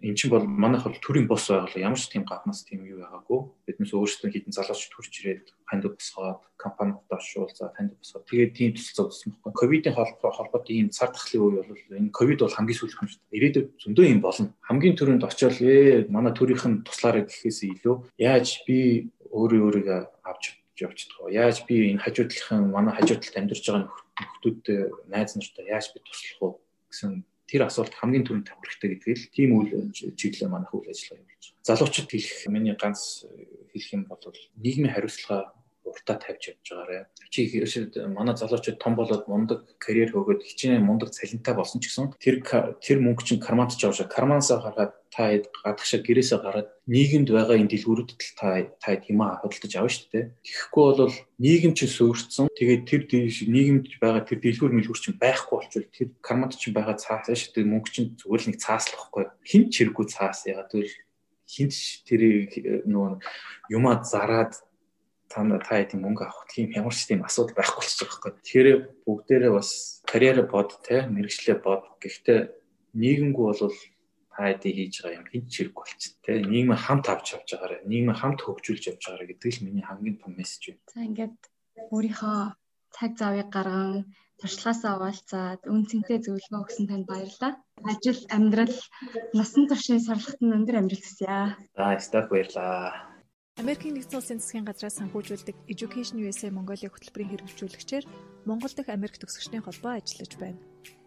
C: эн чинь бол манайх бол төрийн бос байгууллага ямар ч тийм гаднаас тийм юу байгаагүй. Биднээс өөрсдөө хідэн залууч төрж ирээд ханд босгоод компаниудаа оршуулзаа танд босгоод тэгээд тийм тусалцаа өгсөн байхгүй. Ковидын холбоотой ийм цар тахлын үе бол энэ ковид бол хамгийн сүүлх юм шүү дээ. Ирээдүйд зөндөө юм болно. Хамгийн түрүүнд очиод ээ манай төрийнх нь туслаарай гэхээс илүү яаж би өөрөө өөрийгөө авч явчихдаг? Яаж би энэ хажуудлынхан манай хажуудлалд амьдарч байгаа нөхдүүд найз нартай яаж би туслах вэ гэсэн Тэр асуулт хамгийн түрүүнд тавих хэрэгтэй гэдгийг л тийм үйл чиглэлээр манайх үйл ажиллагаа явуулж байгаа. Залуучууд хэлэх миний ганц хэлэх юм бол нийгмийн хариуцлага уртаа тавьж явж байгаарэ. Чи манай залуучууд том болоод мундаг карьер хөөгөөд хичнээн мундаг цалинтай болсон ч гэсэн тэр тэр мөнгө чинь карманд ч явж кармансаа гаргаад та гадагшаа гэрээсээ гараад нийгэмд байгаа энэ дэлгүүрүүдэд та та юмаа хөдөлж авна шүү дээ. Тэгэхгүй бол нийгэм чинь суурьцсан. Тэгээд тэр нийгэмд байгаа тэр дэлгүүр мэлгүүр чинь байхгүй болчихвол тэр карманд чинь байгаа цаас шүү дээ. Мөнгө чинь зүгээр л нэг цааслахгүй. Хин ч хэрэггүй цаас ягаад гэвэл хинч тэр нөгөө юмаа зараад та та хэдийн мөнгө авах тийм ямар ч тийм асуудал байхгүй болчих байхгүй. Тэгэхээр бүгдээрээ бас карьераа бод те мэрэгчлээ бод. Гэхдээ нийгэмгүй бол та хэдий хийж байгаа юм хинч хэрэг болчих те. Нийгмээ хамт авч явж байгаарэ. Нийгмээ хамт хөгжүүлж явж байгаарэ гэдэг л миний хамгийн том мессеж байна.
B: За ингээд өөрийнхөө цаг завыг гарган туршлагаасаа овалцаад үн цэнтэй зөвлөгөө өгсөн танд баярлалаа. Ажил, амьдрал, насан туршийн сургалтад өндөр амжилт хүсье.
C: За, стаф баярлалаа.
A: Америкийн нэгдсэн улсын засгийн газраас санхүүжүүлдэг Education USA Mongolia хөтөлбөрийн хэрэгжүүлэгчээр Монгол дахь Америк төгсөгчдийн холбоо ажиллаж байна.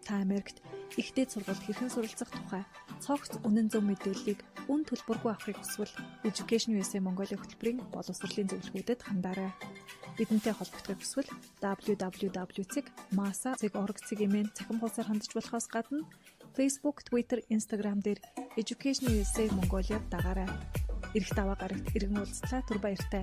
A: Та Америкт ихтэй сургалт хэрхэн суралцах тухай цогц үнэн зөв мэдээллийг үн төлбөргүй авахыг хүсвэл Education USA Mongolia хөтөлбөрийн боловсролын зөвлөгөөдөд хандаарай. Бидэнтэй холбогдохыг хүсвэл www.masa.org цэгийн цахим хуудасаар хандж болохоос гадна Facebook, Twitter, Instagram дээр Education USA Mongolia дагаарай. Ирэх даваа гарагт иргэн уулзлаа түр баяртай.